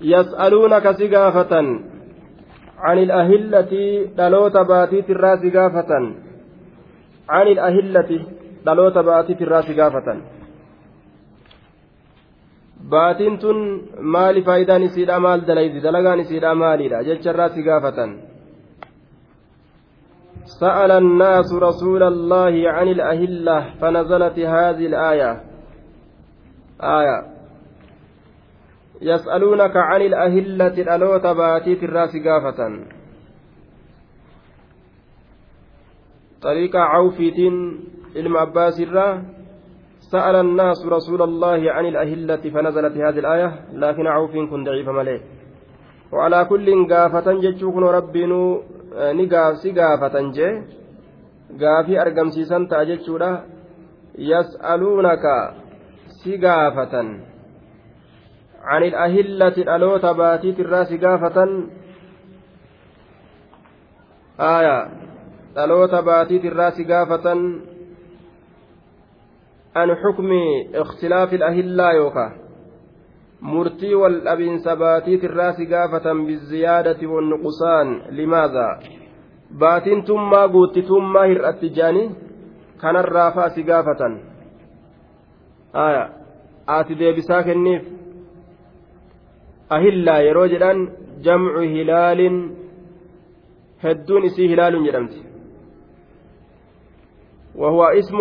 يسألونك سقافة عن الأهلة دلوت باتيت الراس قافة عن الأهلة دلوت باتيت الراس قافة baatiin tun maali faayidaan isiidha maal dalaydi dalagaan isiidha maalidha jecha irraa si gaafatan سأل الناس رسول الله عن الأهلة فنزلت هذه الآية. آية. يسألونك عن الأهلة الألوت باتيت الرأس قافة. طريق عوفيت علم عباس الرا سأل الناس رسول الله عن الأهلة فنزلت هذه الآية لكن عوف كن ضعيف مليه وعلى كل قافة جتشوكن ni gaafsi gaafatan jee gaafii argamsiisan ta'a jechuudha yas'aluunaka si gaafatan عن الأهلة الألوت باتيت الراس قافة آية الألوت باتيت الراس قافة عن حكم اختلاف الأهلة يوكا dhabiinsa baatiit irraa si gaafatan bizziyaadati wannuqusaan limaadha baatiin tummaa guuttitummaa hir'atti jaani kanarraa fa'a si gaafatan aya ati deebisaa kenniif ahillaa yeroo jedhan jamcu hilaalin hedduun isii hilaalun jedhamti وهو اسم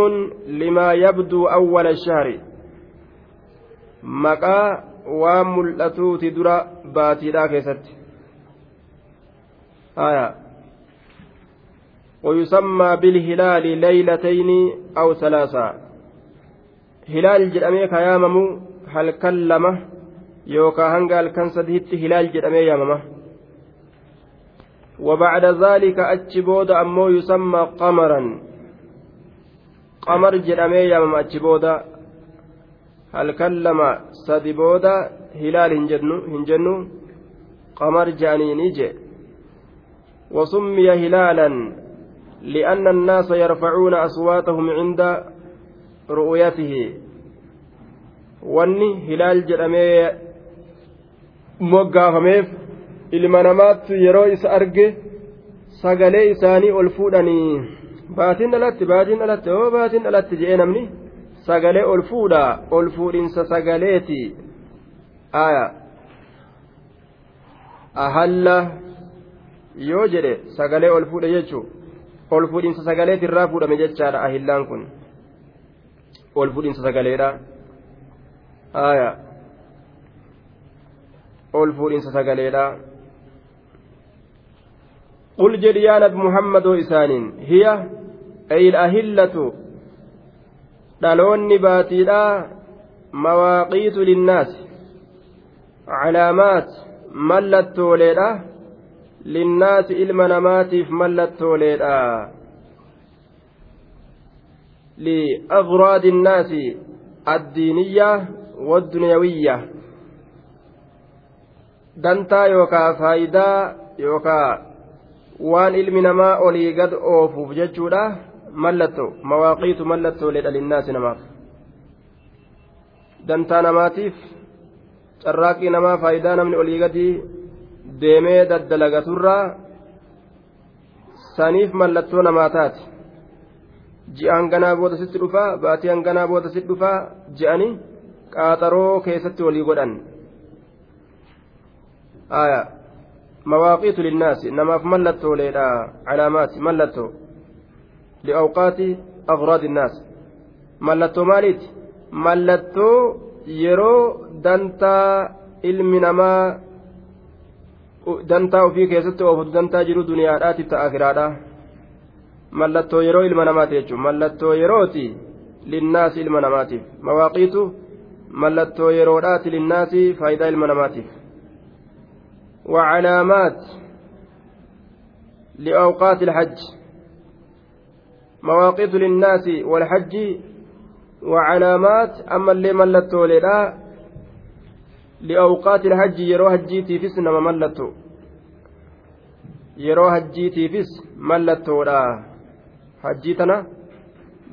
لما يبدو أول الشهر مقا mul'atuuti dura baatiidhaa keessatti haya ويسمى بالهلال ليلتين أو ثلاثة هلال جدامي كيامم هل كلمة يوكا هنقال كان سدهت هلال جدامي ياممه وبعد ذلك أتشبود أمو يسمى قمرا قمر جدامي يامم أتشبود halkan lama sadi booda hilaal hin jennu qamar je'aniini je وسمي هلالا لأن الناس يرفعون أصواتهم عند رؤيته wanni hilaal jedhamee moggaafameef ilma namaatti yeroo isa arge sagalee isaanii ol fuudhanii baatiin dhalatti baatiin dhalatte oo baatiin dhalatte je'ee namni sagalee ol fuudha ol fuudhinsa sagaleeti. Aya ahalla. Yoo jedhe sagalee ol fuudhe jechuu ol fuudhinsa sagaleeti irraa fuudhame jechaadha ahillaan kun. Ol fuudhinsa sagaleedha aya ol fuudhinsa sagaleedha قل جل يا نبي هي أي الأهلة dhaloonni baatiidha mawaaqiitu linnaasi calaamaat mallattooleedha linnaasi ilma namaatiif mallattooleedha liaghraadi innaasi addiiniyya wadduniyawiyya dantaa yookaa faayidaa yookaa waan ilmi namaa olii gad oofuuf jechuudha. Mallattoo mawaaqiitu mallattooleedha linnaasi namaaf. Dantaa namaatiif carraaqqii namaa faayidaa namni olii gadi deemee daddalagaturraa saniif mallattoo namaa taati. Ji'aan ganaa booda sitti dhufaa baatii hanganaa booda sitti dhufaa ji'anii qaaxaroo keessatti walii godhan mawaaqiitu linnaasi namaaf mallattooleedha calaamaati mallattoo li'awqaati aghraad innaas mallattoo maaliiti mallattoo yeroo dantaa ilmi namaa dantaa ofii keessatti oofatu dantaa jiru duniyaadhaatiif ta'a akiraadha mallattoo yeroo ilma namaati jechuun mallattoo yerooti linnaasi ilma namaatiif mawaaqiitu mallattoo yeroodhaati linnaasi faayidaa ilma namaatiif وعلامات لأوقات الحج مواقيت للناس والحج وعلامات أما اللي ملتو للا لأوقات الحج يروى هجيتي في سنة ملتو yeroo hajjiitiifis mallattoodha hajjii tana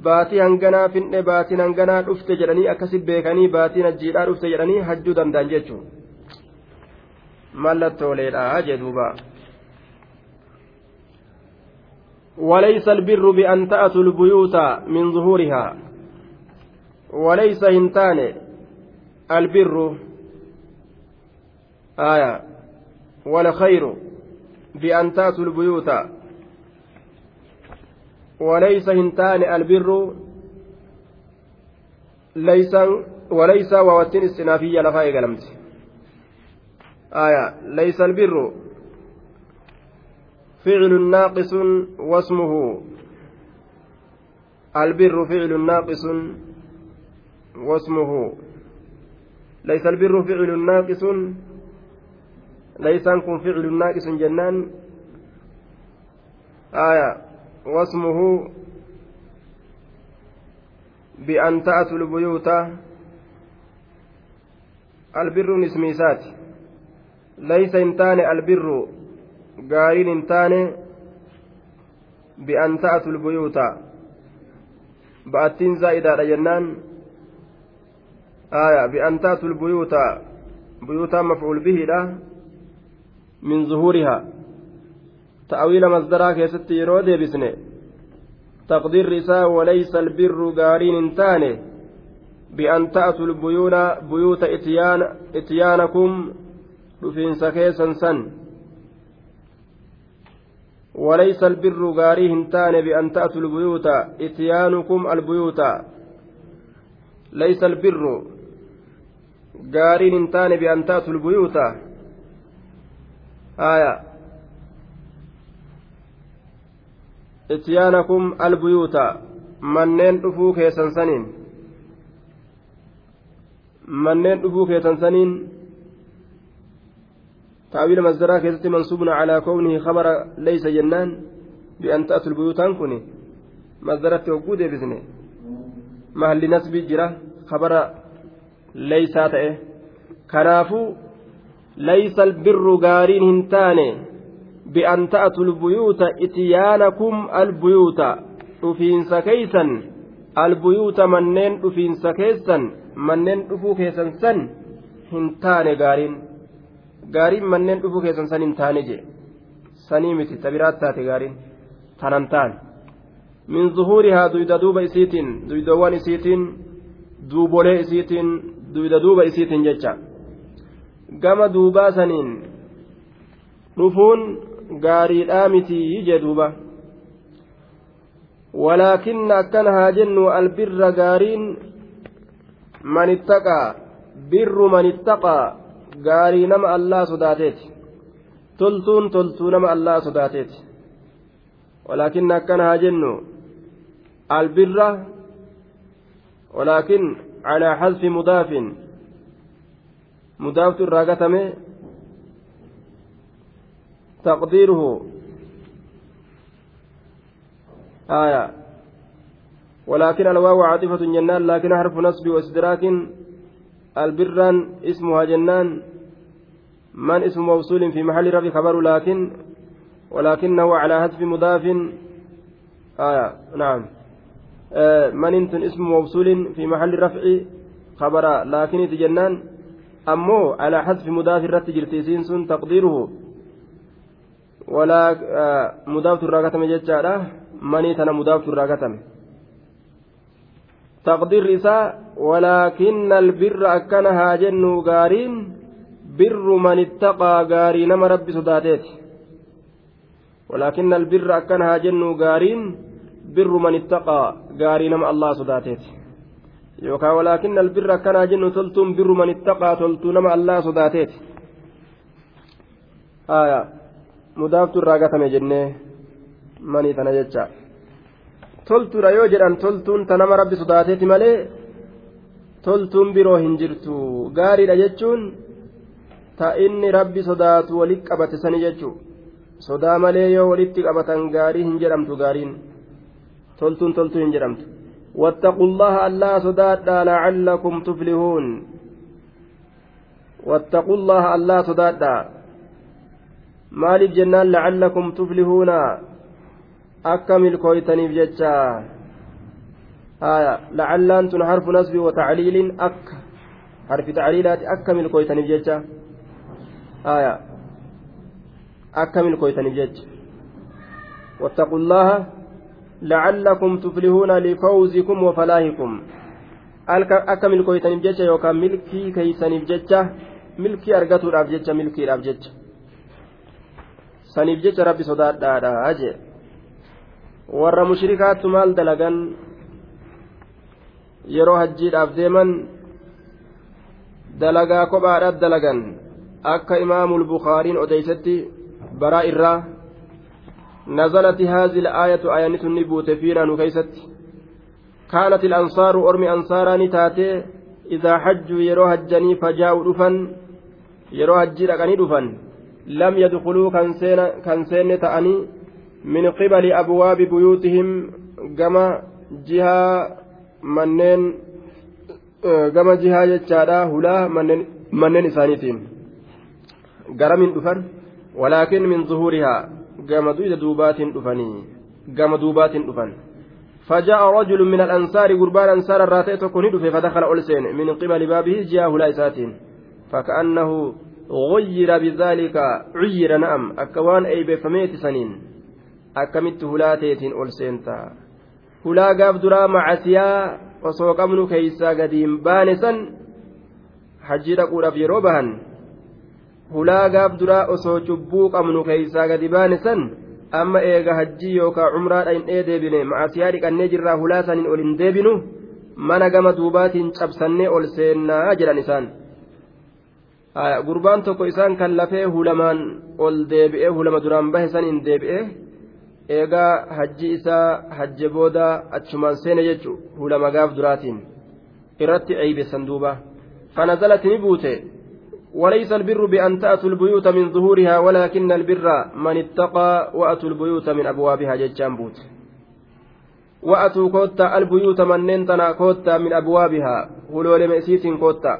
baatii hanganaa finne baatiin hanganaa dhufte jedhanii akkasi beekanii baatiin hajjiidhaa dhufte jedhanii hajjuu danda'an jechuun mallattooleedha jedhuuba. وليس البر بأن تأتوا البيوت من ظهورها. وليس هنتان. البر. آية. والخير بأن تأتوا البيوت. وليس هنتان. البر. ليس وليس ووتين استنافية لفاء قلمت آية ليس البر. فعل ناقص واسمه. البر فعل ناقص واسمه. ليس البر فعل ناقص. ليس كن فعل ناقص جنان. آية واسمه. بأن تأتوا البيوت. البر نسميسات ليس انتان البر. قارين انتان بأن تأتوا البيوت. بأتين زائدة جنان. آية بأن تأتوا البيوت. بيوتا مفعول به له من ظهورها. تأويل مصدرها كيست يرو ديبسني تقدير رساء وليس البر. قارين انتاني بأن تأتوا البيوت. بيوت إتيان إتيانكم. رفين سكيسا سن وليس البر قاري هنتان بأن تأتوا البيوت إتيانكم البيوت. ليس البر قارين هنتان بأن تأتوا البيوت. آية. ityaanakum albuyuuta manneen dhufuu keessan saniin manneen dhufuu keessan saniin تأويل مصدرها كيست منصوب على كونه خبر ليس جنان بأن تأتوا البيوتان كوني. مصدرت وجود بإذنه محل نسب جرة خبر ليس تأه. كنافو ليس البر غارين هنتاني بأن تأتوا البيوت إتيانكم البيوت. keeysan albuyuuta manneen dhufiinsa keessan manneen dhufuu keessan san hin taane gaariin manneen dhufuu keessan san hin taane je sanii miti tabiraat taate gaariin tanan taane. Min zuhuurihaa duyda duuba isiitiin duydawwan isiitiin duubolee isiitiin duyda duuba isiitiin jecha. Gama duubaa saniin dhufuun gaariidhaa mitii jee duuba. Walaakinna akkana haa jennu albirra gaariin man ittaqaa birru man ittaqaa gaarii nama allaa sodaateeti toltuun toltuu nama allaa sodaateeti walaakinna akkana haa jennu albirra walaakin calaa xadfi mudaafin mudaaftu irraa gatame تقديره آية ولكن الواو عاطفة جنان لكن حرف نصب واستدراك البران اسمها جنان من اسم موصول في محل رفع خبر لكن ولكنه على حذف مضاف. آية نعم. آه من انت اسم موصول في محل رفع خبر لكن جنان. أمو على حذف مضاف الرت جرتيسين سن تقديره. walaa mudaaftu irraa katame jechaadha manii tana mudaaftu irraa katame taqdiirri isaa walaakinna albirra akkana haa jennu gaariin birru man ittaqaa gaarii nama rabbi sodaateeti walaakinna albirra akkana haa jennu gaariin birru man ittaqaa gaarii nama allah sodaateeti yookaan walaakinna albirra akkana haa jennu toltuun birru man ittaqaa toltuu nama allah sodaateeti mudaaftu irraa gatame jennee manii tana jecha toltuudha yoo jedhan toltuun tanama rabbi sodaateeti malee toltuun biroo hin jirtu gaariidha jechuun ta inni rabbi sodaatu walitti qabate sani jechuu sodaa malee yoo walitti qabatan gaarii hin jedhamtu gaariin toltuun toltuu hin jedhamtu واتقوا الله ألا صدادا لعلكم تفلحون واتقوا الله ألا صدادا maaliif jennaan lacallakum tuflihuuna akka milkooytaniif jecha haya lacallaan tun harfu nasbi wa tacliilin akka harfi tacliilaati akka milkooytaniif jecha haya akka milkooytaniif jecha واتقوا الله لعلكم تفلحون لفوزكم وفلاحكم akka milkooytaniif jecha yookaan milkii keeysaniif jecha milkii argatuudhaaf jecha milkiidhaaf jecha saniif jecha rabbi sodaadhaadha jee warra mushrikaattu maal yeroo hajjiidhaaf deeman dalagaa kophaadhaaf dalagan. Akka imaamul bukaariin odeysetti baraa irraa نزلت هذه الآية آية نبوت فينا نكيست كانت الأنصار أرمي أنصارا تاتي إذا حجوا يرو هجني فجاءوا دفن يرو هجي لقني دفن لم يدخلوا كان سين تأني من قبل أبواب بيوتهم كما جهة منين كما جهة جتشارا هلا منين منين إسانيتين قرم دفن ولكن من ظهورها كما دويد دوبات دفني كما دوبات دفن فجاء رجل من الأنصار قربان أنصار الراتي تكون فدخل ألسين من قبل بابه جاء هلا إساتين فكأنه غير بذلك عير نعم أكوان أي بفميت سنين أكمت هلاتيتين ألسينتا hulaa gaaf duraa macasiyaa osoo qabnu keeysaa gadiin baane san hajjii dhaquudhaaf yeroo bahan hulaa gaaf duraa osoo cubbuu qabnu keeysaa gadi baane san amma eega hajjii yookaa cumraadha hin deebine macasiyaa dhiqannee jirraa hulaa saniin ol hin deebinu mana gama duubaatiin cabsannee ol seennaa jedhan isaan. gurbaan tokko isaan kan lafee hulamaan ol deebi'ee hulama duraan bahe san hin deebi'ee eegaa hajji isaa hajje booda achumaan seene jechu hulama gaaf duraatiin irratti eeybeessan duuba فنزلت نبوته وليس البر بأن تأتوا البيوت من ظهورها ولكن البر من اتقى وأتوا البيوت من أبوابها ججان بوت وأتوا كوتا البيوت من ننتنا كوتا من أبوابها هلول مئسيس كوتا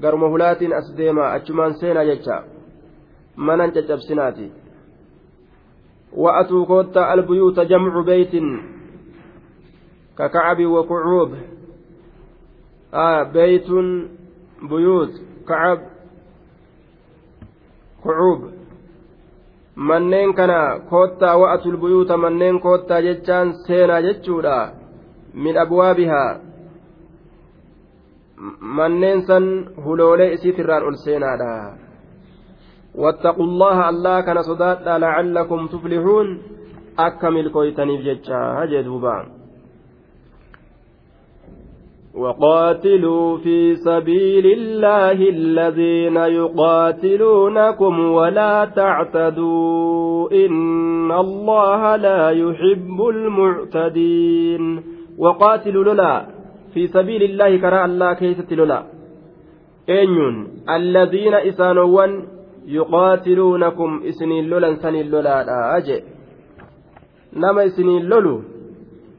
garuma hulaatiin as deema achumaan seenaa jecha manan caccabsinaati wa'atuu koottaa albuyuuta jamcu beytin ككعب وكعوب آه بيت بيوت كعب كعوب kana koottaa wa'atul buyuuta manneen koottaa jechaan seenaa jechuudha min abwaabihaa manneen san huloolee isiitirraan ol seenaadha واتقوا الله الله كان صدادا لعلكم تفلحون. أكمل كويتني بجتشا هجدوبا وقاتلوا في سبيل الله الذين يقاتلونكم ولا تعتدوا. إن الله لا يحب المعتدين. وقاتلوا لولا في سبيل الله كراء الله كيست لولا. أين الذين إسانوا yuqaatiluunakum isiniin lolan saniin lolaadha jee. Nama isiniin lolu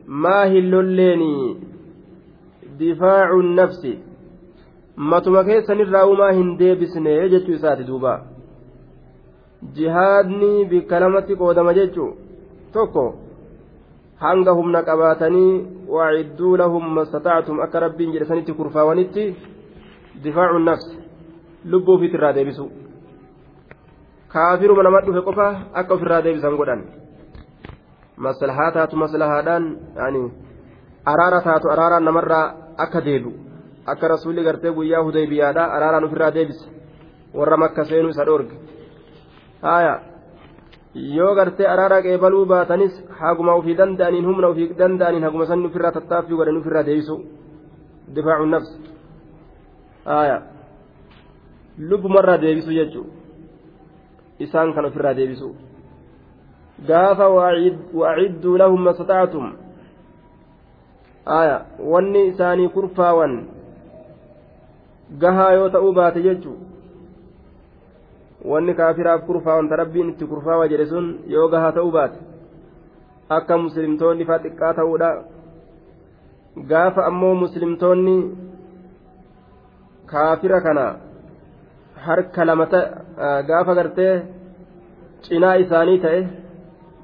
maa hin lolleeni difaacu nafsi. Matuma keessanirraa umaa hin deebisne jechuu isaati duuba. Jihaadni bikka lamatti qoodama jechu tokko hanga humna qabaatanii wacidduu lahum mastatactum akka rabbiin jedhe sanitti kurfaawanitti difaacu nafsi lubbuu ofit irraa deebisu. Kaafiruma nama dhufe qofa akka ofirraa deebisan godhan. Maslahaa taatu maslahaadhaan yani araara taatu araaraan namarraa akka deebi'u. Akka rasuulli gartee guyyaa hudaybiyaadha araaraan ofirraa deebise. Warra makka seenuu isa dhoorge. Haaya yoo gartee araara qeebaluu baatanis haguma ofii danda'aniin humna ofii danda'aniin haguma sanni ofirraa tattaaffii godhan ofirraa deebisu. Difaacu nafsi. Haaya lubbumarraa deebisu jechuu isaan kan ofirraa deebisu. Gaafa wacidduu lahum mastataatum aya wanni isaanii kurfaawan gahaa yoo ta'uu baate jechu wanni kaafiraaf kurfaa wanta rabbiin itti kurfaawa jedhe sun yoo gahaa ta'uu baate akka muslimtoonni faa xiqqaa ta'uudha. Gaafa ammoo muslimtoonni kaafira kana harka lamata gaafa gartee cinaa isaanii ta'e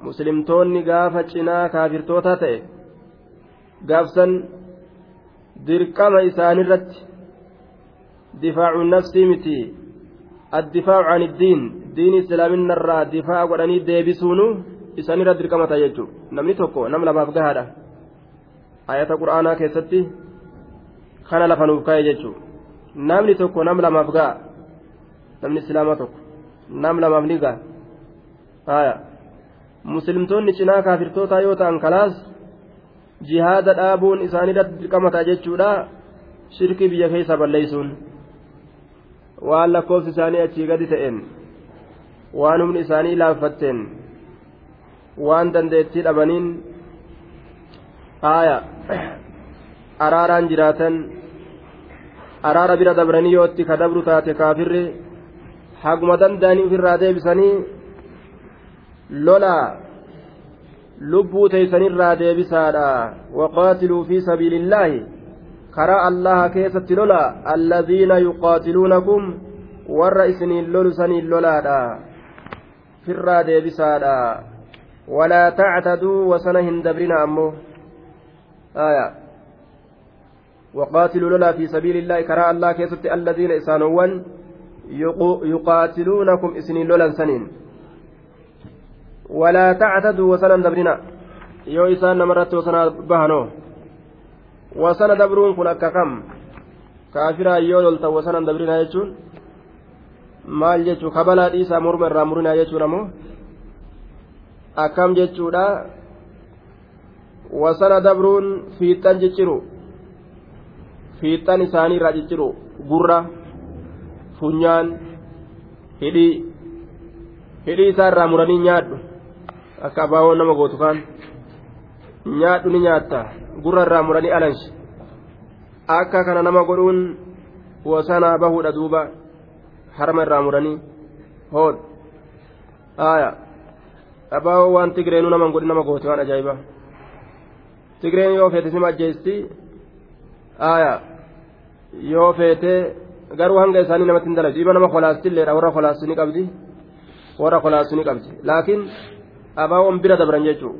muslimtoonni gaafa cinaa kaafirtootaa ta'e gaafsan dirqama isaanirratti difaacu nafsii miti. Addifaacu an iddiin diin islaaminna irraa difaa'a godhanii deebisuunu isaanirra dirqama ta'a jechuudha. Namni tokko nam lamaaf gahaadha. Ayata qura'aanaa keessatti kana lafa nuuf kaa'e jechuudha. Namni tokko nam lamaaf ga'a namni islaamaa tokko nam lamaaf ni ga'a. Haya muslimtoonni cinaa kaafirtootaa yoo ta'an kalaas jihaada dhaabuun isaanirratti dirqama ta'a jechuudha. Shirkii biyya keessa balleeysuun waan lakkoofsi isaanii achii gadi ta'een waan humni isaanii laaffatteen waan dandeettii dhabaniin haaya araaraan jiraatan araara bira dabranii yoo itti kadabru taate kaafirri haguma danda'anii ofirraa deebisanii lolaa lubbuu teeysanirraa deebisaadha waqaatiluu fi sabiilillaahi karaa allaha keessatti lola alladhiina yuqaatiluunakum warra isiniin lolu saniin lolaadha firraa deebisaadha walaa tactaduu wasana hin dabrina ammoo aya وقاتلوا لولا في سبيل الله كراء الله كيست الذين إسانوان يقاتلونكم إسنين لولا سنين ولا تعتدوا وسنا دبرنا يو إسان نمرت وسنا بهنو وسنا دبرون كن أككم كافرا يو لولتا وسنا دبرنا يجون maal jechuun kabalaa dhiisaa morma irraa murinaa jechuudha moo akkam jechuudha wasana dabruun fiixan cicciru fiixan isaanii irraa cicciru gurra funyaan hidhii hidhii isaa irraa muranii nyaadhu akka abaawoo nama gootu kaan nyaadhu ni nyaatta gurra irraa muranii alanshi akka kana nama godhuun wasanaa bahuudha duuba harma irraa muranii hood aya abaawoo waan tigreenuu nama godhi nama goote waan ajaa'iba tigreen yoo feete sima ajjeesti aya yoo feete garuu hanga isaanii namatti hin dalagdu dhiiba nama kolaastilleedha warra kolaastu ni qabdi. Warra kolaastu ni qabdi. Laakiin abaawoon bira dabran jechuu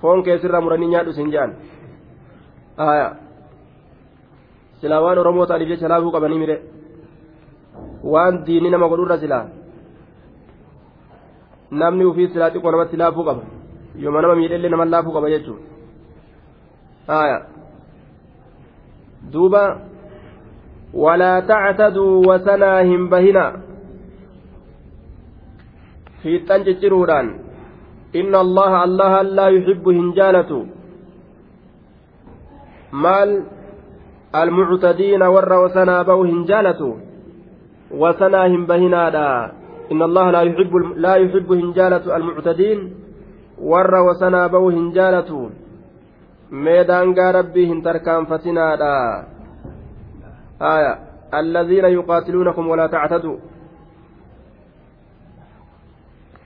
foon keessirraa muranii nyaadhu sin jedhan silaa waan oromoo ta'aniif jecha laafuu qabanii mire. Waan diinni nama godhurra silaa. Namni ufii silaa xiqqoo namatti laafuu qaba. Yooma nama miidhellee nama laafuu qaba jechuudha. Duuba wasanaa hin bahina fiixan cicciruudhaan inna allaha allaha laa yuxibbu hin jaalatu maal almuctadiina warra wasanaa bahu hin jaalatu wasanaa hin bahinaadha inna allaha laa yuxibbu laa yuxibbu hin jaalatu almuctadiin warra wasanaa bahu hin jaalatu mee daangaa rabbii aya الذين يقاتلونكم ولا تعتدوا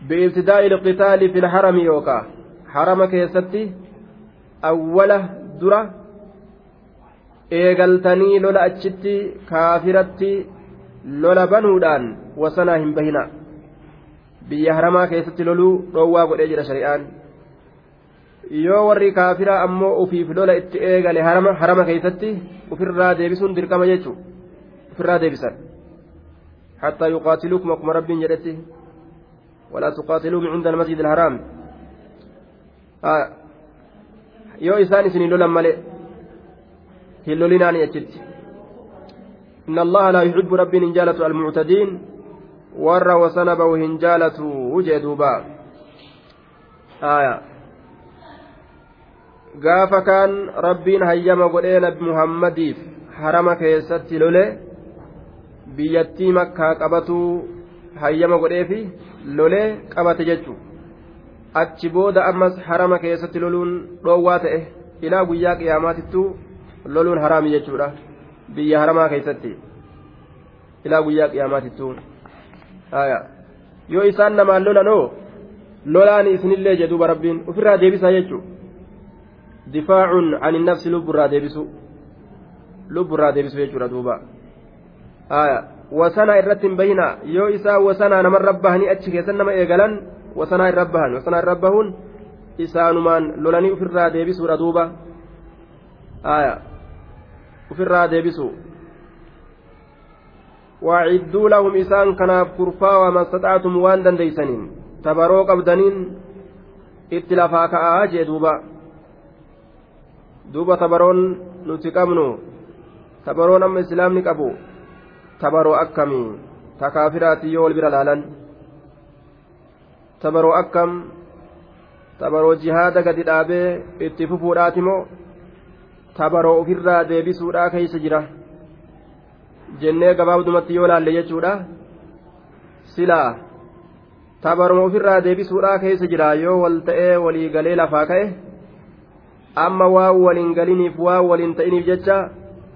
بابتداء القتال في الحرم يوكا حرم كيستي أوله درة kaafiratti lola banuudhaan wasanaa hin bahina biyya haramaa keessatti loluu dhoowwaa godhee jira shari'aan yoo warri kaafiraa ammoo ufiif lola itti eegale harama keessatti ufirraa deebisuun dirqama jechuu ufirraa deebisan hattaa yuqaatiluukum akkuma rabbiin jedhetti walaa tuqaatiluuhum cinda almasjid alharaam yoo isaan isinii lolan malee hin lolinaani achitti إن الله لا يحب رب هنجالة المعتدين ور وسنبه هنجالة وجدوبا آية gaafa kaan rabbiin hayyama godhee nabi muhammadiif harama keessatti lole biyyattii makkaa qabatuu hayyama godheefi lolee qabate jechu achi booda ammas harama keessatti loluun dhoowwaa ta'e ilaa guyyaa qiyaamaatittuu loluun haraami jechuudha biyya haramaa keessatti ilaa guyyaa qiyaamaatittuu yoo isaan namaan lolanoo lolaan isinillee jedhuuba rabbiin ofirraa deebisaa jechuudha difaacun ani nafsi lubburraa deebisu. Lubburraa deebisu jechuudha duuba. Wasanaa irratti hin bahina yoo isaa wasanaa namarra bahanii achi keessan nama eegalan wasanaa irra bahan wasanaa irra bahuun isaanumaan lolanii ofirraa deebisuudha duuba. Ofirraa deebisu. waacidduu lahum isaan kanaaf kurfaawa mastaxaatum waan dandeeysaniin tabaroo qabdaniin itti lafaa ka'aa jee duuba duuba tabaroon nuti qabnu tabaroon amma islaamni qabu tabaroo akkamii ta kaafiraati yoo wal bira laalan? Tabaroo akkam tabaroo jihaada gadi dhaabee itti fufuudhaati moo? Tabaroo ofirraa deebisuudhaa keeysa jira? Jennee gabaabdumatti yoo laalle jechuudha. Silaa tabaruma ofirraa deebisuudhaa keessa jira yoo wal ta'ee walii galee lafaa ka'e amma waan waliin galiniif waan waliin ta'iniif jecha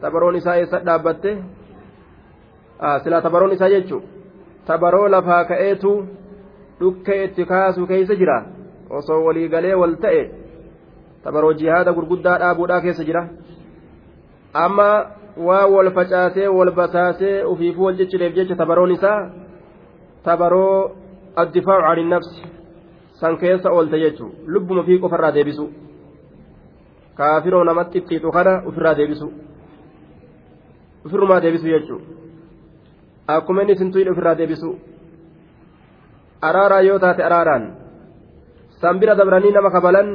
tabaroon isaa eessa dhaabbatte? Silaa tabaroon isaa jechuun tabaroo lafaa ka'eetu dhukkee itti kaasuu keessa jira? Osoo walii galee wal ta'e tabaroo jihaada gurguddaa dhaabuudhaa keessa jira? Amma. waa wal facaasee wal basaasee ufiifuu wal jechiteef jecha tabaroon isaa tabaroo addifaacu ani nafsi san keessa oolte jechuun lubbuma fi qofarraa deebisu kaafiroo namatti ittiixu kana ofirraa deebisu. Ofirrumaa deebisu jechuun akkuma inni sintuun ofirraa deebisu. Araaraa yoo taate araaraan san bira dabranii nama kabalan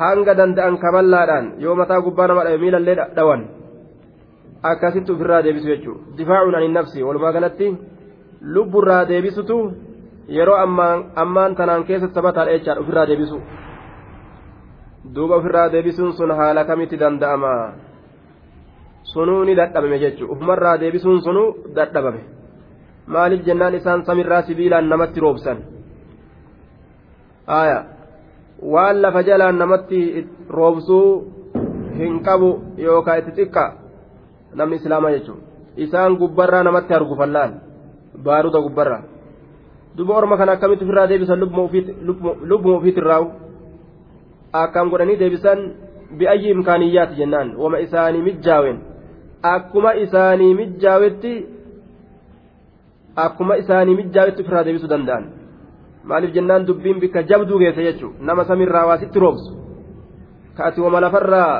hanga danda'an kaballaadhaan yoo mataa gubbaa nama dhabe miilallee dhawan. akkasitti ofirraa deebisu jechuudha difaacuun ani nafsi walumaa galatti lubburraa deebisutu yeroo ammaan tanaan keessatti taphataadha jechaadha ofirraa deebisu duuba ofirraa deebisuun sun haala kamitti danda'ama? Sunuu ni dadhabame jechuudha ufumarraa deebisuun sunuu dadhabame. Maaliif jennaan isaan samirraa sibiilaan namatti roobsan? Waan lafa jalaan namatti roobsuu hin qabu yookaan itti xiqqa. namni islaamaa jechuun. Isaan gubbarraa namatti argu fallaan? Baaruta gubbarraa. Duba orma kana akkamitti ofirraa deebisan lubbuma ofiitirraawu akkam godhanii deebisan? Bi'ayyi imkaaniyyaati jennaan. Wama isaanii mijjaawen akkuma isaanii mijjaawetti akkuma isaanii mijjaawetti ofirraa deebisuu danda'an. Maaliif jennaan dubbiin bikka jabduu geesse jechuun nama samiirraa waasitti roobsu. Ka ati wama lafarraa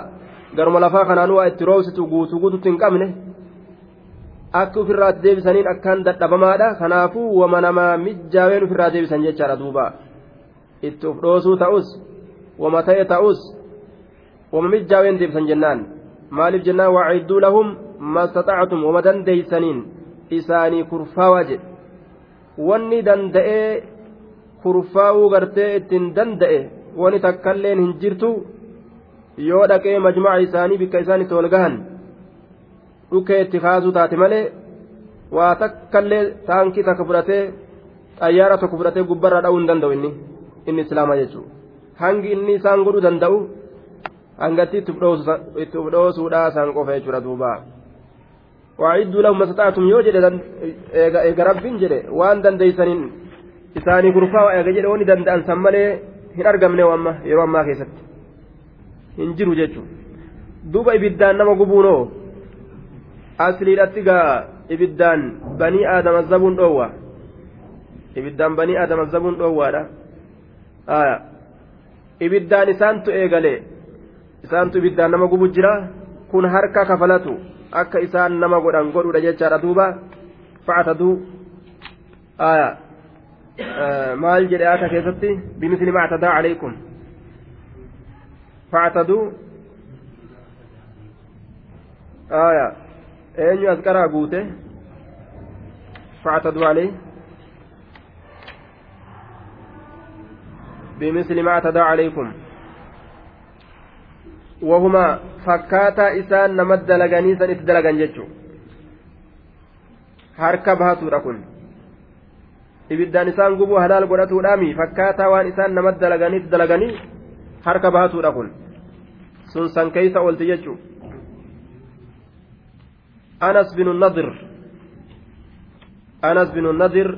garuma lafaa kanaanuu waa itti roobsitu guutuu guututti hin qabne. Akka ofirraatti deebisaniin akkaan dadhabamaadha. Kanaafuu wama namaa mijjaaween ofirraa deebisan jechaadha duuba. Itti uf dhoosuu ta'us wama ta'e ta'us wama mijjaaween deebisan jennaan maaliif jennaan waacidduu lahum mastaxactum wama dandeeysaniin isaanii kurfaawaa jedhe wanni danda'ee kurfaawuu gartee ittiin danda'e wani takkailleen hin jirtu yoo dhaqee majmaca isaanii bikka isaan itti wal gahan dhukkee itti kaasuu taate malee waa takkallee taankii takka fudhatee xayyaara tokko fudhatee gubbarraa dha'uu hin danda'u inni inni islaama jechuudha hangi inni isaan godhuu danda'u hangatti itti uf dhoosuudhaa isaan qofa jechuudha duuba. waa'idduu lahum mastataatum yoo jedhe eega rabbiin jedhe waan dandeeysaniin isaanii kurfaa eega jedhe wani danda'an san malee hin argamne amma yeroo ammaa keessatti. hin jiru jechuun duuba ibiddaan nama gubuunoo asliidhatti gaa ibiddaan banii aadama zabuun dhoowwa ibiddaan banii aadama zabuun dhoowwaadha ibiddaan isaantu eegalee isaantu ibiddaan nama gubu jira kun harka kafalatu akka isaan nama godhan godhuudha jechaadha duuba facataduu maal jedhe aka keessatti bimisli mactadaa calaykum فاعتدوا آية أين يذكرها قوته فاعتدوا عليه بمثل ما اعتدى عليكم وهما فكاتا إسان نمد دلغني سن اتدلغن جتشو harka bahatuudha kun ibiddaan isaan gubuu halaal godhatuudhaami fakkaataa waan isaan namatti dalaganiitti dalaganii harka baatuudha kun sun san keeysa oolti jechu anas binu nadir anas binu nadir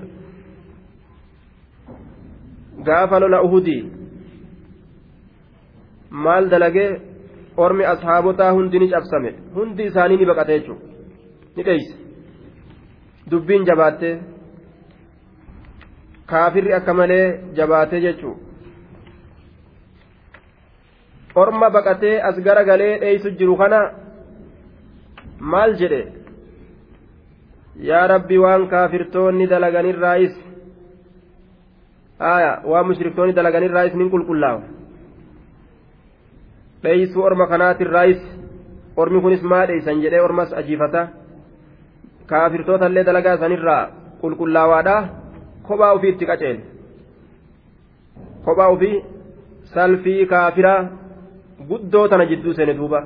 gaafa lola uhudii maal dalagee ormi ashaabotaa hundi ni cabsame. Hundi isaanii ni baqate jechuudha ni dheeyse dubbiin jabaattee kaafirri akka malee jabaatee jechuudha orma baqatee as gara galee dheeysu jiru kana maal jedhe? Yaa rabbi waan kaafirtoonni dalaganirraayis aya waan mushriktoonni dalaganirraayis nin qulqullaawa dheeysuu orma kanaatirraayis ormi kunis maa dheeysan jedhee ormas ajiifata kaafirtoota illee dalagaa sanirraa qulqullaawaadha kophaa ufii itti qaceele kophaa ufii salfii kaafiraa guddoo tana jidduu seene duuba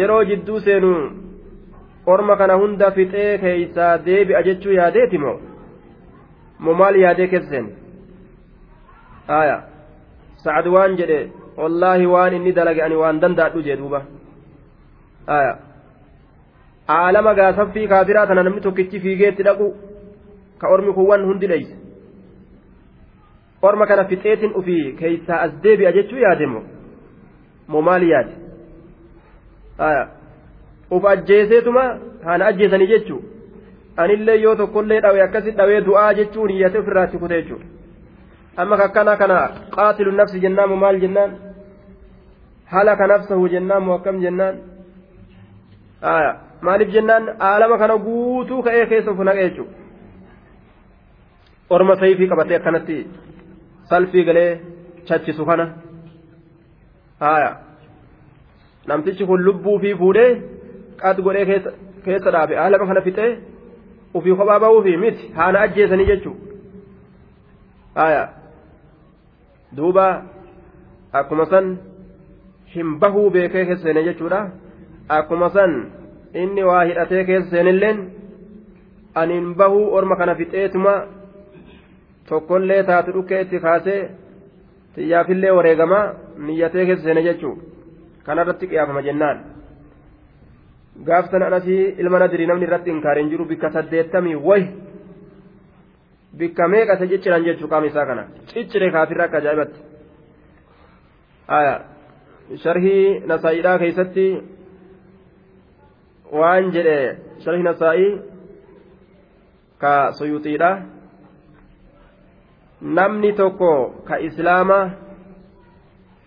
yeroo jidduu seenu orma kana hunda fixee keeysaa deebi'a jechuu yaadeeti moo moo maal yaadee keessa seene aya sacad waan jedhe wallaahi waan inni dalage ani waan danda'adhu jee duuba aya aalama gaasaffii kaafiraa tana namni tokkichi fiigeetti dhaqu ka ormi kuwwan hundi dheyse orma kana fixeetin ufii keeysaa as deebi'a jechuu yaade moo moo maal yaade aya uf ajjeeseetuma haana ajjeesanii jechuu anillee yoo tokkollee dhawe akkasi dhawee du'aa jechuu niyyate ofirraatti kute jechuu amma kakkana kana qaatilu nafsi jennaan moo maal jennaan halaka nafsahu jennaan moo akkam jennaan maaliif jennaan aalama kana guutuu ka'ee keessa uf naqe jechuu orma sayfii qabatee akkanatti salfii galee chachisu kana namtichi kun lubbuu fi fuudhee qad godhee keessa dhaabe aalama kana fixee ufii kophaa ba'uufi miti haana ajjeesanii jechuu. Haya duuba akkuma san hin bahuu beekee keessa seene jechuudha. Akkuma san inni waa hidhatee keessa seenilleen ani hin bahuu orma kana fixeetuma tokkollee taatu dhukkee itti kaasee xiyyaafillee wareegamaa niyyatee keessa seene jechuu. Kanarratti qiyaafama jennaan gaafsan anasii ilma nadirii namni irratti inkaariin jiru bikka saddeettamii way bikka meeqate cicciran jechuu qaama isaa kana ciccire kaafirra akka ajaa'ibatti sharhii nasaa'iidhaa keeysatti waan jedhe sharhii nasaa'ii ka suyuxiidha namni tokko ka islaama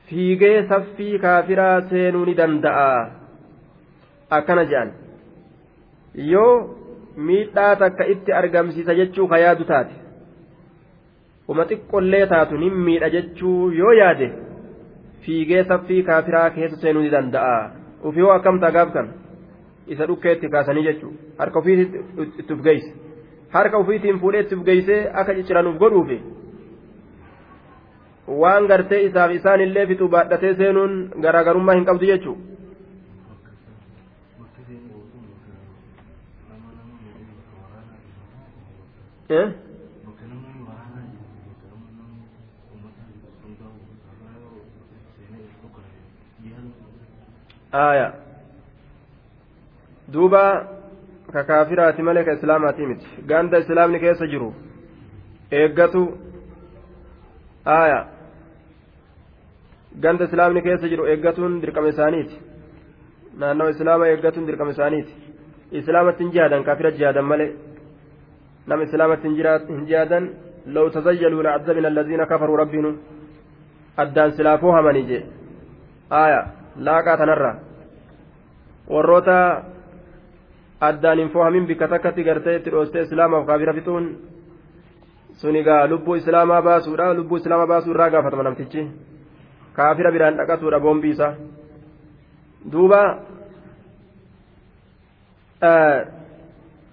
fiigee saffii kaafiraa seenuu ni danda'a akkana jedhan. Yoo miidhaa takka itti argamsiisa jechuu ka yaadu taate uma xiqqollee taatu nin miidha jechuu yoo yaade fiigee saffii kaafiraa keessa seenuu ni danda'a. Uf yoo akkamtaa gaaftan isa dhukkee itti kaasanii jechuu harka ofiitti itti uf geeyse. Harka ofiitiin fuudhee itti uf geeysee akka cicciranuuf godhuufi waan gartee isaaf isaan illee fixuu baadhatee seenuun garaagarummaa hin qabdu jechuu duuba ka kaafiraati malee ka islaamaati miti ganda islaamni keessa jiru eeggatu aya ganda islaamni keessa jiru eeggatuun dirqama isaaniiti naannawa islaama eeggatuun dirqama isaaniiti islaamatti hin jihaadan kaafira jihaadan malee islaamatti hin jihaadan لو تزيلوا لعذبنا الذين كفروا ربهم أدان سلافوها منيجي آية لا تنرى warroota addaan hin fohamin bikka takkatti gartee itti dhoostee islaamaaf kaafira fixuun sun egaa lubbuu islaamaa baasuudha lubbuu islaamaa baasuu irraa gaafatama namtichi kaafira biraan dhaqatuudha boombiisa duuba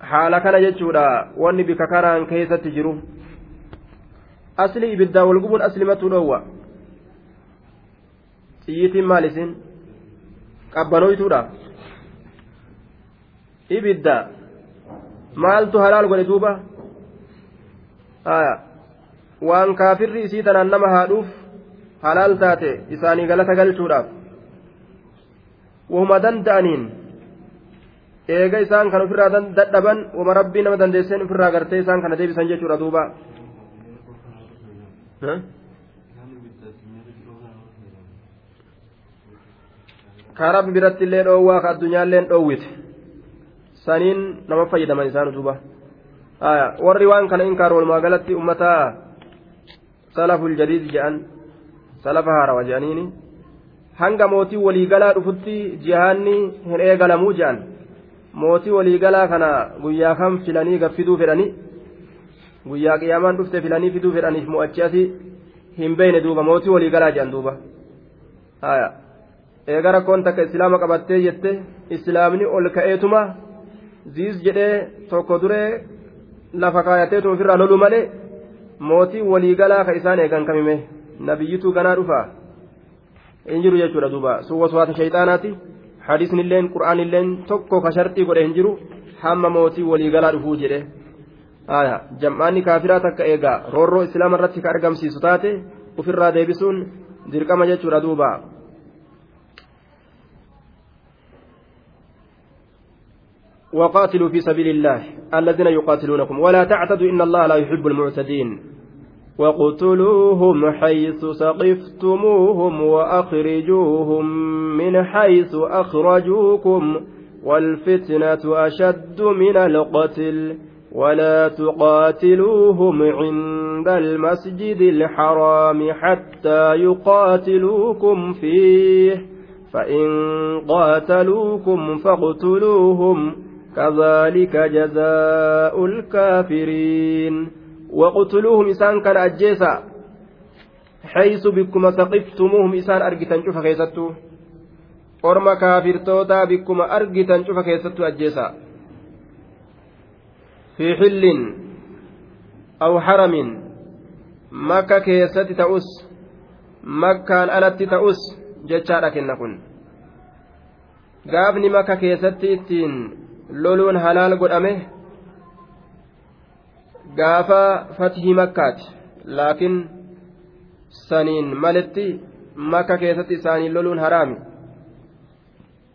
haala kana jechuudha. Wanni bikka karaan keessatti jiru. Asli ibiddaa wal gubuun aslimatu dhoowwa xiyyitiin maal isin? Qabbanoytuudha ibidda. Maaltu halaal godhe duuba? Waan kaafirri isii tanaan nama haadhuuf halaal taate isaanii galata galchuudhaaf. Wahuma danda'aniin eega isaan kan ofirraa dadhaban wama rabbii nama dandeesseen ofirraa gartee isaan kana deebisan jechuudha duuba ka rabbi biratti illee dhoowwaa ka addunyaalleen dhoowwite saniin nama fayyadaman isaan duuba warri waan kana inkaar walumaa galatti ummata salaful jadiid jedhan salafa haarawa jedhaniini hanga mootii waliigalaa dhufutti jihaanni hin eegalamuu jedhan mootii waliigalaa kana guyyaa kam filanii gaffiduu fedhanii guyyaa qiyaamaan dhufte filanii fiduu fedhaniif mo'achi asii hin beeyne duuba mootii waliigalaa jedhan duuba eega rakkoon takka islaama qabattee jette islaamni ol ka'eetuma ziis jedhee tokko duree lafa kaayateetu ofirraa lolu malee mootii waliigalaa ka isaan eegan kamime nabiyyituu ganaa dhufaa hin jiru jechuudha duuba sun waswaasa shayxaanaati hadiisni illeen qura'aan illeen tokko ka sharxii godhe hin jiru. Hamma mootii waliigalaa dhufuu jedhe. Jam'aanni kaafiraa takka eegaa. Roorroo islaama irratti ka argamsiisu taate ofirraa deebisuun dirqama jechuudha duuba. وقاتلوا في سبيل الله الذين يقاتلونكم ولا تعتدوا إن الله لا يحب المعتدين وقتلوهم حيث سقفتموهم وأخرجوهم من حيث أخرجوكم والفتنة أشد من القتل ولا تقاتلوهم عند المسجد الحرام حتى يقاتلوكم فيه فإن قاتلوكم فاقتلوهم كذلك جزاء الكافرين وقتلوهم إسان كان أجيسا حيث بكم ثقفتموهم إسان أرجتن شوف كيستو orma kaafirtoota bikkuma argitan cufa keessattu ajjeesa fi xillin aw haramin makka keessatti ta'us makkaan alatti ta'us jechaadha kenna kun gaafni makka keessatti ittiin loluun halaal godhame gaafa fatihii makkaati. Laakiin saniin maletti makka keessatti isaaniin loluun haraami.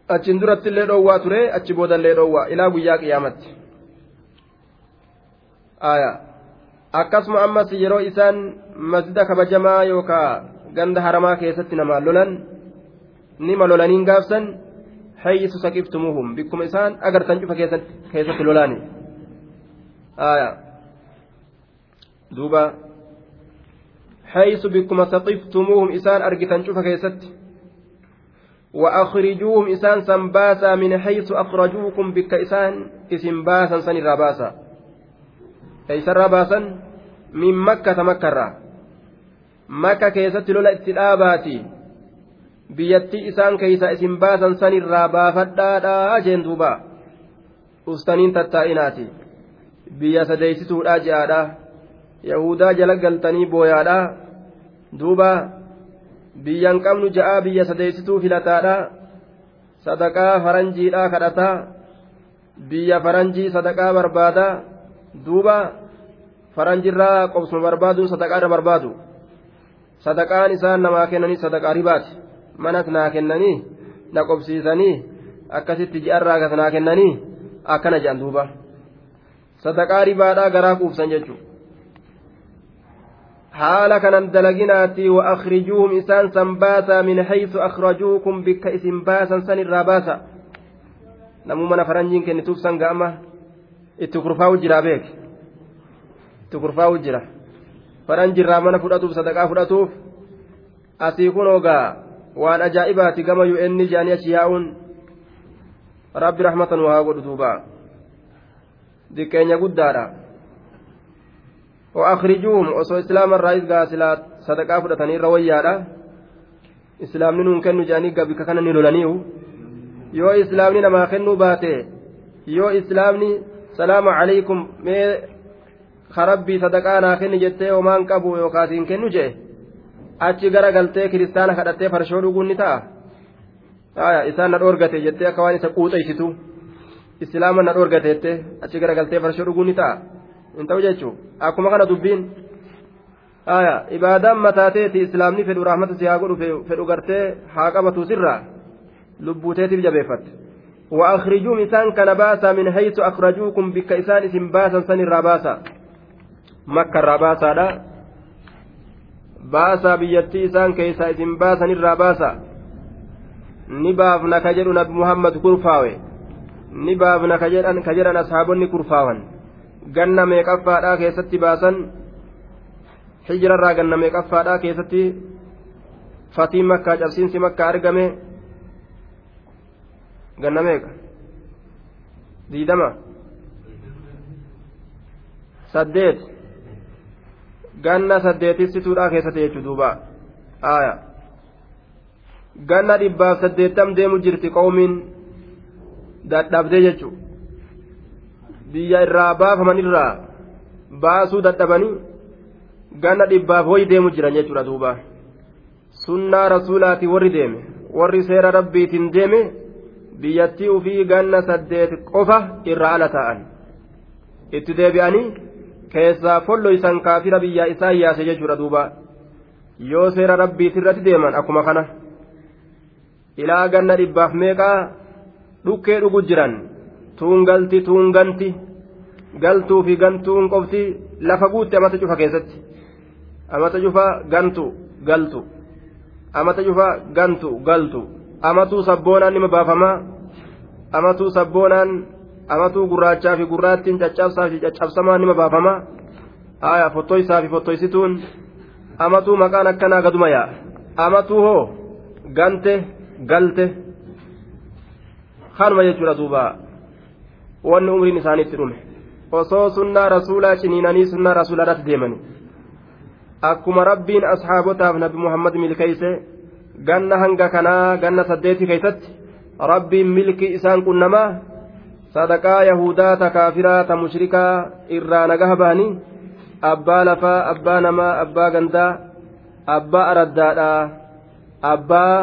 Achiin duratti illee dhoowwaa ture achi booda illee dhoowwaa ilaa guyyaa qiyaamatti. Akkasuma ammas yeroo isaan masjida kabajamaa yookaa ganda haramaa keessatti namaan lolan nima lolaniin gaafsan hayyisu saqiftumuuhum bikkuma isaan agartan cufa keessatti lolaani duuba hayyisu bikkuma saqiftumuuhum isaan argitan cufa keessatti وأخرجوهم إسان سنباسا من حيث أخرجوكم بك إسان إسن باسا سن الرباسا أي سرباسا من مكة مكة مكة كيست لولا اتلاباتي biyyattii isaan keeysa isin baasan san irraa baafadhaadhaa jeen duuba ustaniin tattaa'inaati biyya sadeeysituudha je'aadha yahudaa jala galtanii booyaadha duuba biyyan qabnu ja'aa biyya sadeeysituu filataadha sadaqaa faranjiidhaa kadhataa biyya faranjii sadaqaa barbaada duuba faranjirraa qobsuma barbaaduun sadaqaarra barbaadu sadaqaan isaan namaa kennanii sadaqaa ribaati manas naa kennanii na qobsiisanii akkasitti ji'arraa gas naa kennanii akkana jedhan duuba sadaqaa ribaadhaa garaa quubsan jechuudha. Haala kanan dalaginaatti wa akhrijuuhum isaan san baasaa min haysu akhrajuukum bikka isin baasan san irraa baasa namuu mana faranjiin kennituuf san ga'ama itti kurfaa'u jira beek itti kurfaa'u jira faranjirraa mana fudhatuuf sadaqaa fudhatuuf asii kun ogaa waan ajaa'ibaati gama UN jaanii achi yaa'uun rabbi rahmatan waa godhu duuba diqqeenya guddaadha وأخرجوهم وصو إسلام الرئيس قاسلا صدقاء فدتني رويادا إسلامني نون كنو جاني قبل كان نلولانيو يو إسلامني نما كنو باتي يو إسلامني سلام عليكم مي خربي صدقاء ناخن جتة ومان قبو يو كاسين كنو جي ni ta'a aya isaan na dhoorgate jettee akka waan isa quuxaysitu islaama na dhoorgate jettee achi gara galtee farshoo dhuguun ni ta'a hin ta'u jechuun akkuma kana dubbiin ibaadaan mataateeti islaamni fedhu rahmata si haa godhu fedhu gartee haa qabatu sirraa lubbuuteetiif jabeeffatte وأخرجوهم إسان كان باسا من حيث أخرجوكم بك إسان إسم باسا سن الراباسا مكة الراباسا لا keessaa isin baasan irraa baasa ni baafna ka jedhu nabi muhammad kurfaawe ni baafna ka jedhan ashaabonni kurfaawan ganna meeqaffaadhaa keessatti baasan hijirarraa ganna meeqaffaadhaa keessatti fatiin makkaa cabsiinsi makkaa argame. Ganna meeqa diidama? Saddeet? Ganna saddeetissituudha keessatti jechuu duuba. Aaya. Ganna dhibbaaf saddeettam deemu jirti qoomiin dadhabdee jechuu biyya irraa baafaman irraa baasuu dadhabanii ganna dhibbaaf hoyi deemu jiran jechuudha duuba. Sunnaa rasuulaati warri deeme warri seera rabbiitiin deeme biyyattii ufii ganna saddeet qofa irra ala ta'an. Itti deebi'anii keessaa folloysan kaafira biyyaa isaa yaase jechuudha duuba. Yoo seera rabbiiti irratti deeman akkuma kana ilaa ganna dhibbaaf meeqaa dhukkee dhugu jiran tuungalti tuunganti galtuu fi gantuun qofti lafa guutte amata cufa keessatti. Amata cufa gantu galtu. Amata cufa gantu galtu. Amatuu sabboonaan nima baafamaa amatuu sabboonaan amatuu gurraachaa fi gurraattiin caccabsaa fi caccabsamaa nima baafamaa aya fottoysaa fi fottoysituun amatuu maqaan akkanaa gaduma yaa. Amatuu hoo gante galte. Kanuma jechuudha duuba wanni umriin isaaniitti dhume. Osoo sunnaa rasuulaa ciniinanii sunnaa rasuulaa irratti deemani. Akkuma rabbiin ashaabotaaf nabi muhammad milkeeyse ganna hanga kanaa ganna saddeetii keeysatti rabbiin milkii isaan qunnamaa sadaqaa yahudaa ta kaafiraa ta mushrikaa irraa nagaha bahanii abbaa lafaa abbaa namaa abbaa gandaa abbaa araddaadhaa abbaa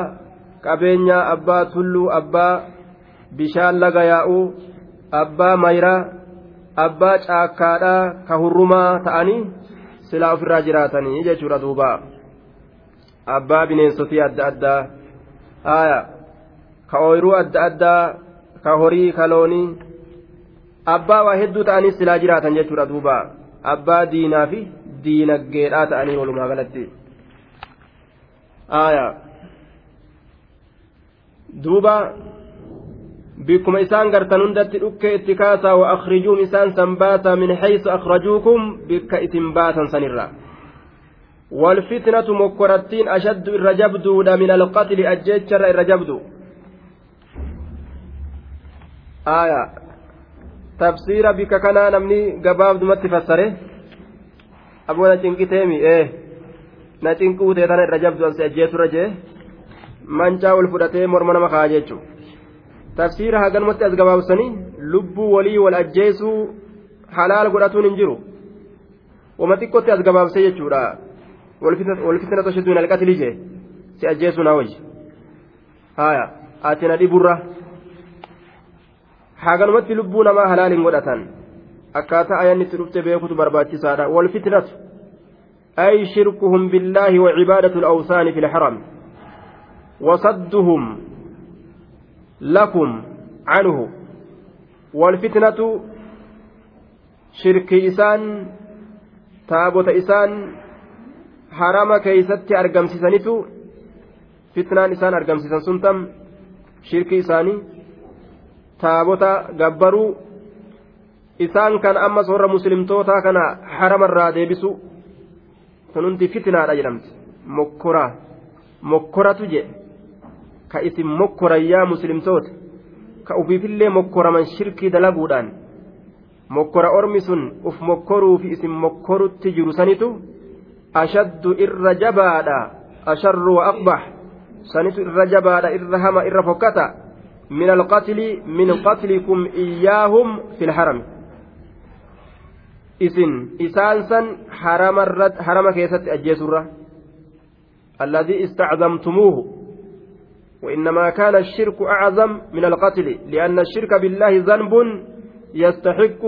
qabeenyaa abbaa tulluu abbaa bishaan laga yaa'uu abbaa mayraa abbaa caakkaadhaa ka hurrumaa ta'anii silaa ofirraa jiraatanii jechuudha duuba. Abbaa bineensotii adda addaa haaya ka ooyiruu adda addaa ka horii ka loonii. Abbaa waa hedduu ta'anii silaa jiraatan jechuudha duuba. Abbaa diinaa fi diinaggeedhaa ta'anii walumaa galatti. Haaya duuba dhukkee itti kaasaa wa akhrijuum isaan san baasaa min haysu akhrajuukum bikka isin baasan sanirraa والفتنة مكرتين أشد الرجبدو من القتل أجيتشر الرجبدو آية. تفسير بك كان نمني قباب دمت فسره. أبونا تنكتيمي إيه. نتنكو تيتان الرجبدو أنسي أجيتو رجيه من جاول فرتي مرمنا مخاجيتشو. Gabaabsanii lubbuu walii wal ajjeesuu halaal godhatuun hin jiru wama xiqqootti as gabaabsee jechuudha walfitna tashaddu min alqatli jee si ajjeesuu naa wayyi haya ati na dhiburra haganumatti lubbuu namaa halaal hin godhatan akkaataa ayanni itti dhufte beekutu barbaachisaadha walfitnatu أي شركهم بالله وعبادة الأوثان في الحرم وصدهم lakum canhu walfitnatu shirkii isaan taabota isaan harama keeysatti argamsiisanitu fitnaan isaan argamsiisan sun tam shirki isaanii taabota gabbaruu isaan kan ammas warra muslimtootaa kana haramarraa deebisu kun hundi fitnaadha jedhamti mokkoraa mokkoratu jedhe ka isin mokkorayyaa muslimtoota ka ufiifillee mokkoraman shirkii dalaguudhaan. Mokkora ormi sun uf mokkoruufi isin mokkorutti jiru sanitu? Ashaddu irra jabaadha. Asharru wa aqbax sanitu irra jabaadha irra hama irra fokkata. Min alqatli min qatlikum iyyaahum fi lharami isin isaan san harama keessatti ajjeesurra alladii istacdamtumuuhu وإنما كان الشرك أعظم من القتل لأن الشرك بالله ذنب يستحق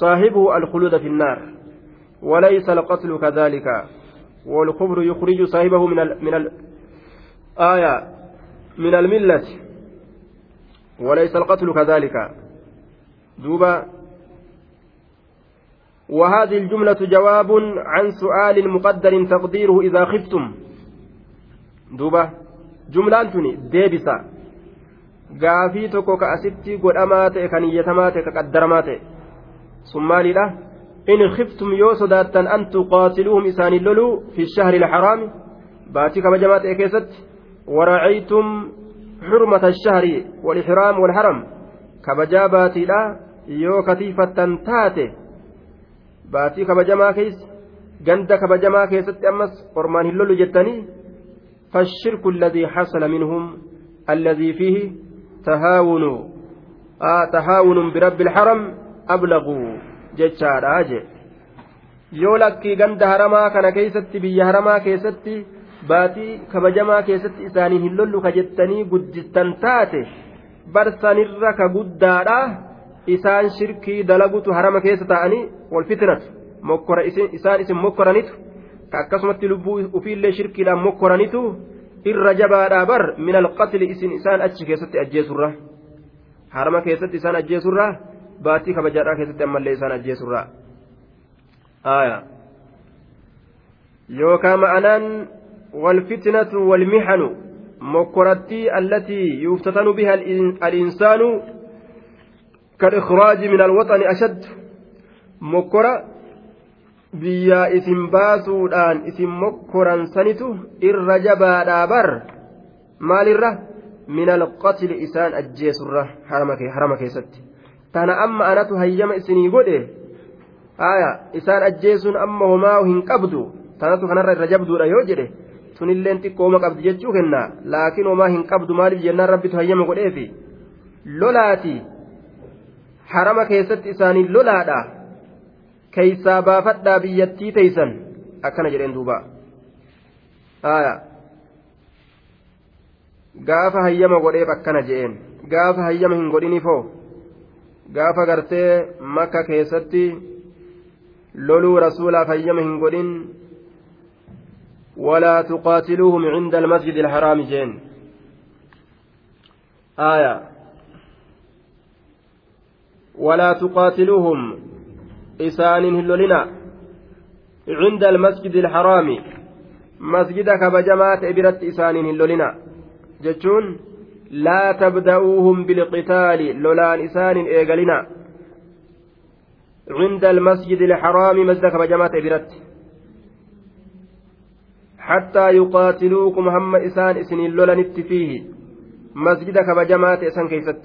صاحبه الخلود في النار وليس القتل كذلك والخبر يخرج صاحبه من ال من الآية من الملة وليس القتل كذلك. دوبا وهذه الجملة جواب عن سؤال مقدر تقديره إذا خفتم. دوبة جملة تني ديبسة gaafii tokko ka asitti godhamaa ta'e kan iyyatamaa ta'e ka qaddaramaa ta'e sun maalidha in khiftum yoo sodaattan an tuqaatiluuhum isaanii loluu fi shahri ilxaraami baatii kabajamaa ta'e keessatti waracaytum xurmata ashahri walixraam walharam kabajaa baatiidha yoo katiifattan taate baatii kabajamaa keessa ganda kabajamaa keessatti ammas ormaan hin lollu jettanii فالشرك الذي حصل منهم الذي فيه تهاون آه تهاون برب الحرم أبلغوا جتشارا جي yoo lakkii ganda haramaa kana keessatti biyya haramaa keessatti baatii kabajamaa keessatti isaanii hin lollu ka jettanii guddistan taate barsanirra ka guddaadha isaan shirkii dalagutu harama keessa ta'anii wal fitnatu mokkora isaan isin mokkoranitu ka akkasumatti lubbuu ufiillee shirkiidhaan mokkoranitu irra jabaadhaa bar min alqatli isin isaan achi keessatti ajjeesurra harama keessatti isaan ajjeesurra baatii kabajaadhaa keessatti ammallee isaan ajjeesurra yookaan ma'anaan والفتنة والمحن مكرتي التي يفتتن بها الإنسان كالإخراج من الوطن أشد مكرة biyyaa isin baasuudhaan isin mokkoran sanitu irra jabaadhaa bar? Maalirra? Min alqatli isaan ajjeesurra harama keessatti. Tana amma anatu hayyama isinii godhe? Aya isaan ajjeesuun amma homaa hin qabdu? Tanatu kanarra irra jabduudha yoo jedhe tunilleen xiqqooma qabdi jechuu kenna. Laakiin homaa hin qabdu maaliif jennaan rabbitu hayyama godheefi? Lolaati. Harama keessatti isaanii lolaadha keeysaa baafadhaa biyyattii teeysan akkana jedheen duuba gaafa hayyama godheef akkana jedheen gaafa hayyama hin godhinifoo gaafa gartee makka keessatti loluu rasuulaaf hayyama hin godhin ولا تقاتلوهم عند المسجد الحرام جين آية ولا تقاتلوهم إسان هلولنا عند المسجد الحرام. مسجد كبجمات إبرت إسان هلولنا جتشون لا تبدأوهم بالقتال لولان إسان إيقلنا عند المسجد الحرام مسجد كبجمات إبرت حتى يقاتلوكم هم إسان إسنين لولنت فيه. مسجد كبجمات إسان كيست.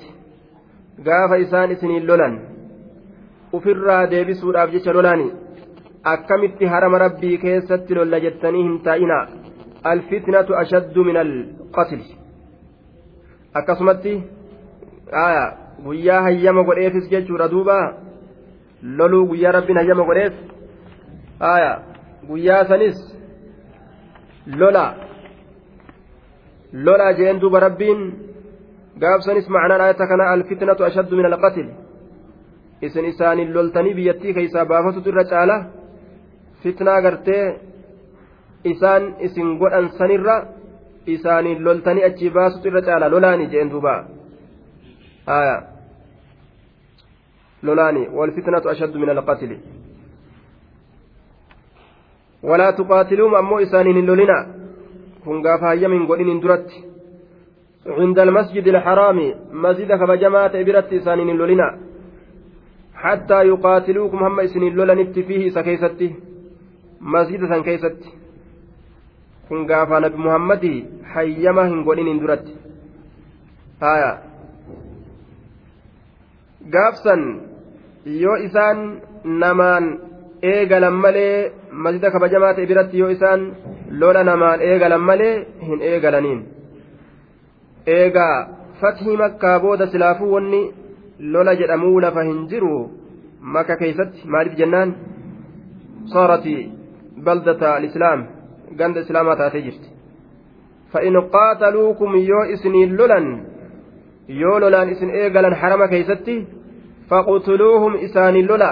قاف إسان إسنين لولن ofirraa deebisuudhaaf jecha lolaani akkamitti harama rabbii keessatti lolla jettanii hin taa'ina alfitnatu ashaddu min alqatli akkasumatti guyyaa hayyama godheefis jechuudha duuba loluu guyyaa rabbiin hayyama godheef guyyaa sanis lola lola jeen duuba rabbiin gaabsanis macnaan ayata kana alfitnatu ashaddu min alqatli isin isaaniin loltanii biyyattii keessaa baafatutu irra caala fitnaa gartee isaan isin godhan sanirra isaaniin loltanii achii baasutu irra caala lolaani jeen duuba lolaani walfitnatu ashaddu min alqatli walaa tuqaatiluum ammoo isaaniin hin lolina kun gaafa hayyama hin godhinin duratti عند المسجد الحرام مسجد كبجماعة برت إسانين لولنا حتى يقاتلوكم هم إسنين لولنت فيه سكيستي مسجد سن كيستي kun gaafa nabi muhammadi hayyama hin godhinin duratti haya gaafsan yoo isaan namaan eegalan malee masjida kabajamaa ta'e biratti yoo isaan lola namaan eegalan malee hin eegalaniin eegaa fathii makkaa booda silaafuu wanni lola jedhamuu lafa hin jiru maka keeysatti maaliif jennaan saarati baldata alislaam ganda islaamaa taatee jirti fa'in qaataluukum yoo isiniin lolan yoo lolaan isin eegalan harama keeysatti faqtuluuhum isaanii lola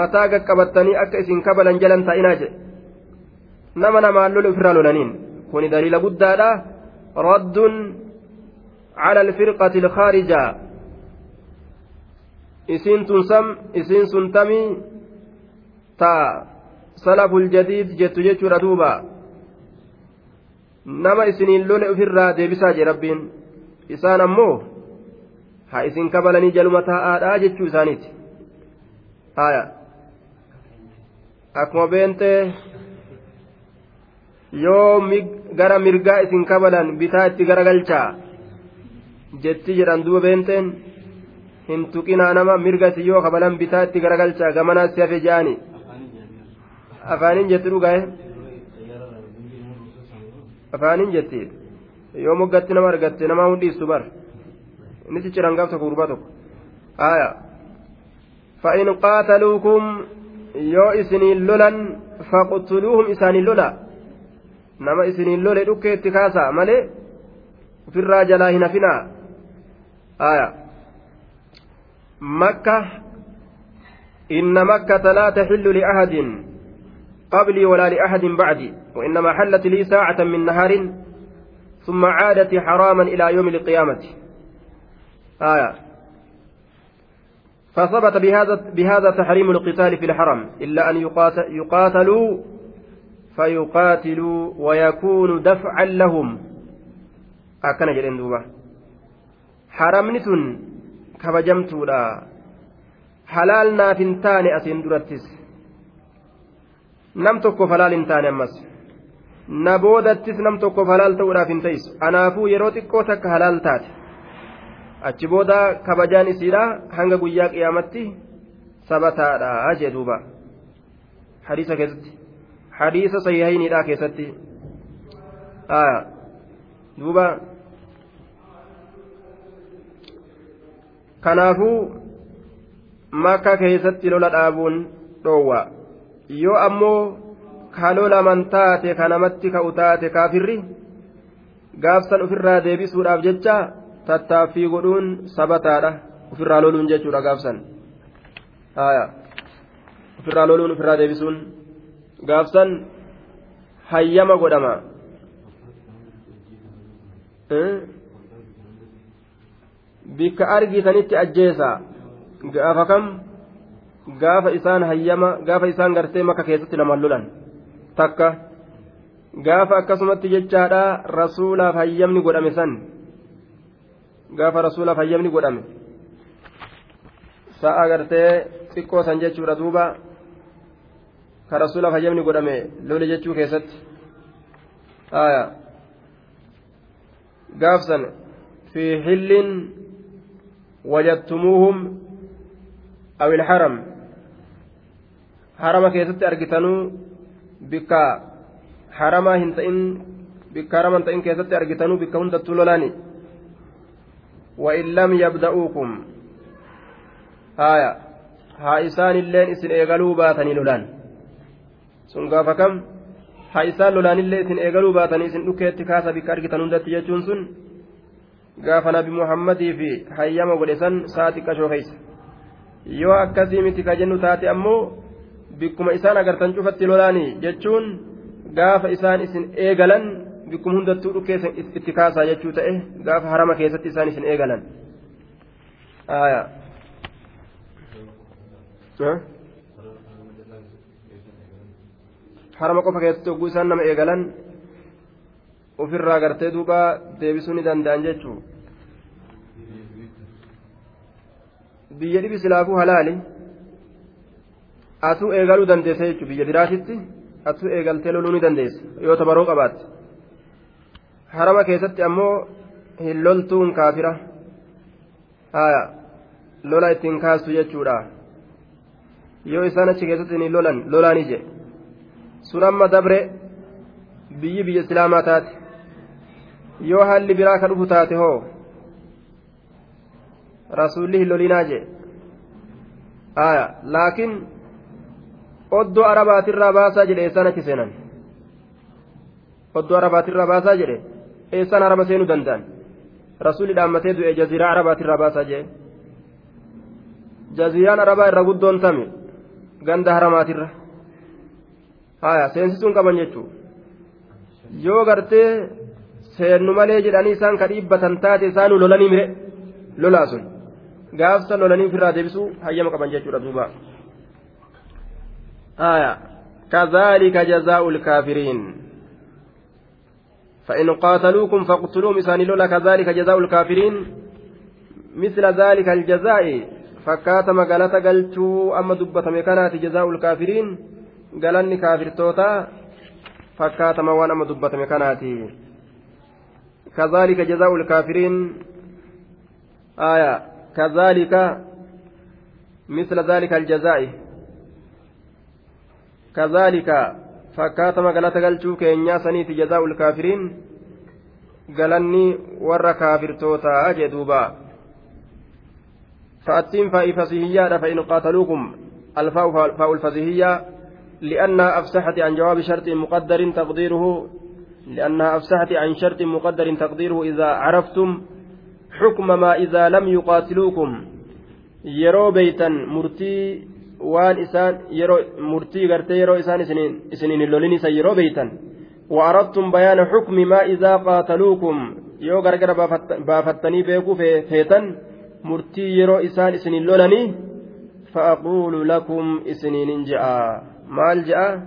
mataa gaqqabattanii akka isin kabalan jalan taa'inaa jedhe nama namaan lola ofirraa lolaniin kuni daliila guddaadha raddun على الفرقة الخارجة isiin tun sam isiin sun tamii ta salaful jadiid jettu jechuudha duuba nama isiniin lole ofirraa deebisaa jee rabbiin isaan ammoo haa isin kabalanii jaluma taa'aadhaa jechuu isaaniiti haya akkuma beentee yoo gara mirgaa isin kabalan bitaa itti garagalchaa jetti jedhan duuba beenteen hin tuqinaa nama mirgati yoo kabalan bitaa itti garagalchaa gamanaa gamanaatti hafe jaani afaaniin jetti dhugaa'e eh? afaaniin jetti. Yoo moggatti nama argatte nama hundhiistu bar inni cicciran gaaf tokko gurba tokko. Aya fa'in qaataluukum yoo isiniin lolan faqtuluuhum isaaniin lola. Nama isiniin lole dhukkeetti kaasa malee? Ofirraa jalaa hin hafinaa. Aya makka inna makkata laa taxillu liahadin qablii walaa liahadin bacdi وإنما حلت لي ساعة من نهار ثم عادت حراما إلى يوم القيامة. آية. فثبت بهذا بهذا تحريم القتال في الحرم إلا أن يقاتلوا فيقاتلوا ويكون دفعا لهم. أكن جلين دوبا حرمني تن كبجمتولا حلال نافن تاني أسين درتس نم تكو فلال تاني أمس نبودتس نم تكو فلال تورا فنتيس أنافو يروتكو تك حلال تاتي achi booda kabajaan isiidha hanga guyyaa qiyaamatti sabataadha jee hadiisa keessatti hadiisa sahihaynidha keessatti duuba kanaafuu makka keessatti lola dhaabuun dhoowwa. Yoo ammoo ka lolaman taate ka namatti ka'u taate kaafirri gaafsan ofirraa deebisuudhaaf jecha tattaaffii godhuun sabataadha ofirraa loluun jechuudha gaafsan ofirraa loluun ofirraa deebisuun gaafsan hayyama godhama bikka argitanitti ajjeesa. Gaafa kam? Gaafa isaan hayyama gaafa isaan gartee maka keessatti naman lolan. Takka. Gaafa akkasumatti jechaadha rasuulaaf hayyamni godhame san. Gaafa rasuulaaf hayyamni godhame. Sa'a gartee xiqqoo san jechuudha duuba. Ka rasuulaaf hayyamni godhame lole jechuu keessatti. Gaafsan fi xillin harama keessatti argitanuu bikka haramaa hin ta'in bikka harama hin ta'in keessatti argitanuu bikka hundattuu lolaani وإن لم يبدأوكم هايا ها إسان اللين إسن إيغلوا باتني لولان kam haa isaan lolaanillee isin eegaluu baatanii isin dhukkeetti kaasa bikka argitan hundatti jechuun sun gaafa nabi muhammadii fi hayyama godhe san saa xiqqashoo keeysa yoo akkasii miti ka jennu taate ammoo bikkuma isaan agartan cufatti lolaanii jechuun gaafa isaan isin eegalan bikkuma hundattuu dhukkee itti kaasaa jechuu ta'e gaafa harama keessatti isaan isin eegalan harama qofa keessatti hogguu isaan nama eegalan ofirraa gartee duuba deebisuu ni danda'an jechuu biyya dhibi silaafuu halaali atuu eegaluu dandeessa jechuun biyya biraatitti atuu eegaltee loluu ni dandeessa yoo tabaroo qabaatte harama keessatti ammoo hin loltuun kaafira lola ittiin kaastu jechuudha yoo isaan achi keessatti hin lolan lolaanii jedhe sun amma dabre biyyi biyya islaamaa taate yoo haalli biraa ka dhufu taate hoo rasuulli hin lolinaa jee aya laakiin oddoo arabaatirraa baasaa jedhe eessaan achi seenan oddoo arabaatirraa baasaa jedhe eessaan harama seenuu danda'an rasuulli dhaammatee du'e jaziiraa arabaatirraa baasaa jee jaziiraan arabaa irra guddoon tame ganda haramaatirra haya seensisuun qaban jechuu yoo gartee seennu malee jedhanii isaan ka dhiibbatan taate isaanuu lolanii mire. Lolaa sun. Gaafsa lolanii ofirraa deebisuu hayyama qaban jechuudha duuba. كذلك جزاء الكافرين فإن قاتلوكم فاقتلوهم إسان لولا كذلك جزاء الكافرين مثل ذلك الجزاء فكات مقالة قلتو أما دبة مكانات جزاء الكافرين قالني كافر توتا فكات موان أما دبة مكانات كذلك جزاء الكافرين. آية. كذلك مثل ذلك الجزاء. كذلك fakkaatama galata galchuu keenyaa saniiti jazaa'u ulkaafiriin galanni warra kaafirtootaa jee duuba فأتين فاء فصيحية فإن قاتلوكم. الفاء فاء الفصيحية. لأنها أفسحت عن جواب شرط مقدر تقديره لأنها أفسحت عن شرط مقدر تقديره إذا عرفتم حكم ما إذا لم يقاتلوكم يرو بيتا مرتي waan isaan yeroo murtii gartee yeroo isaan hin lolin isa yeroo beeytan وأردتم بيان حكم ما إذا قاتلوكم yoo gargara baafattanii beekuu feetan murtii yeroo isaan isinin lolanii فأقول لكم إسنين جاء مال جاء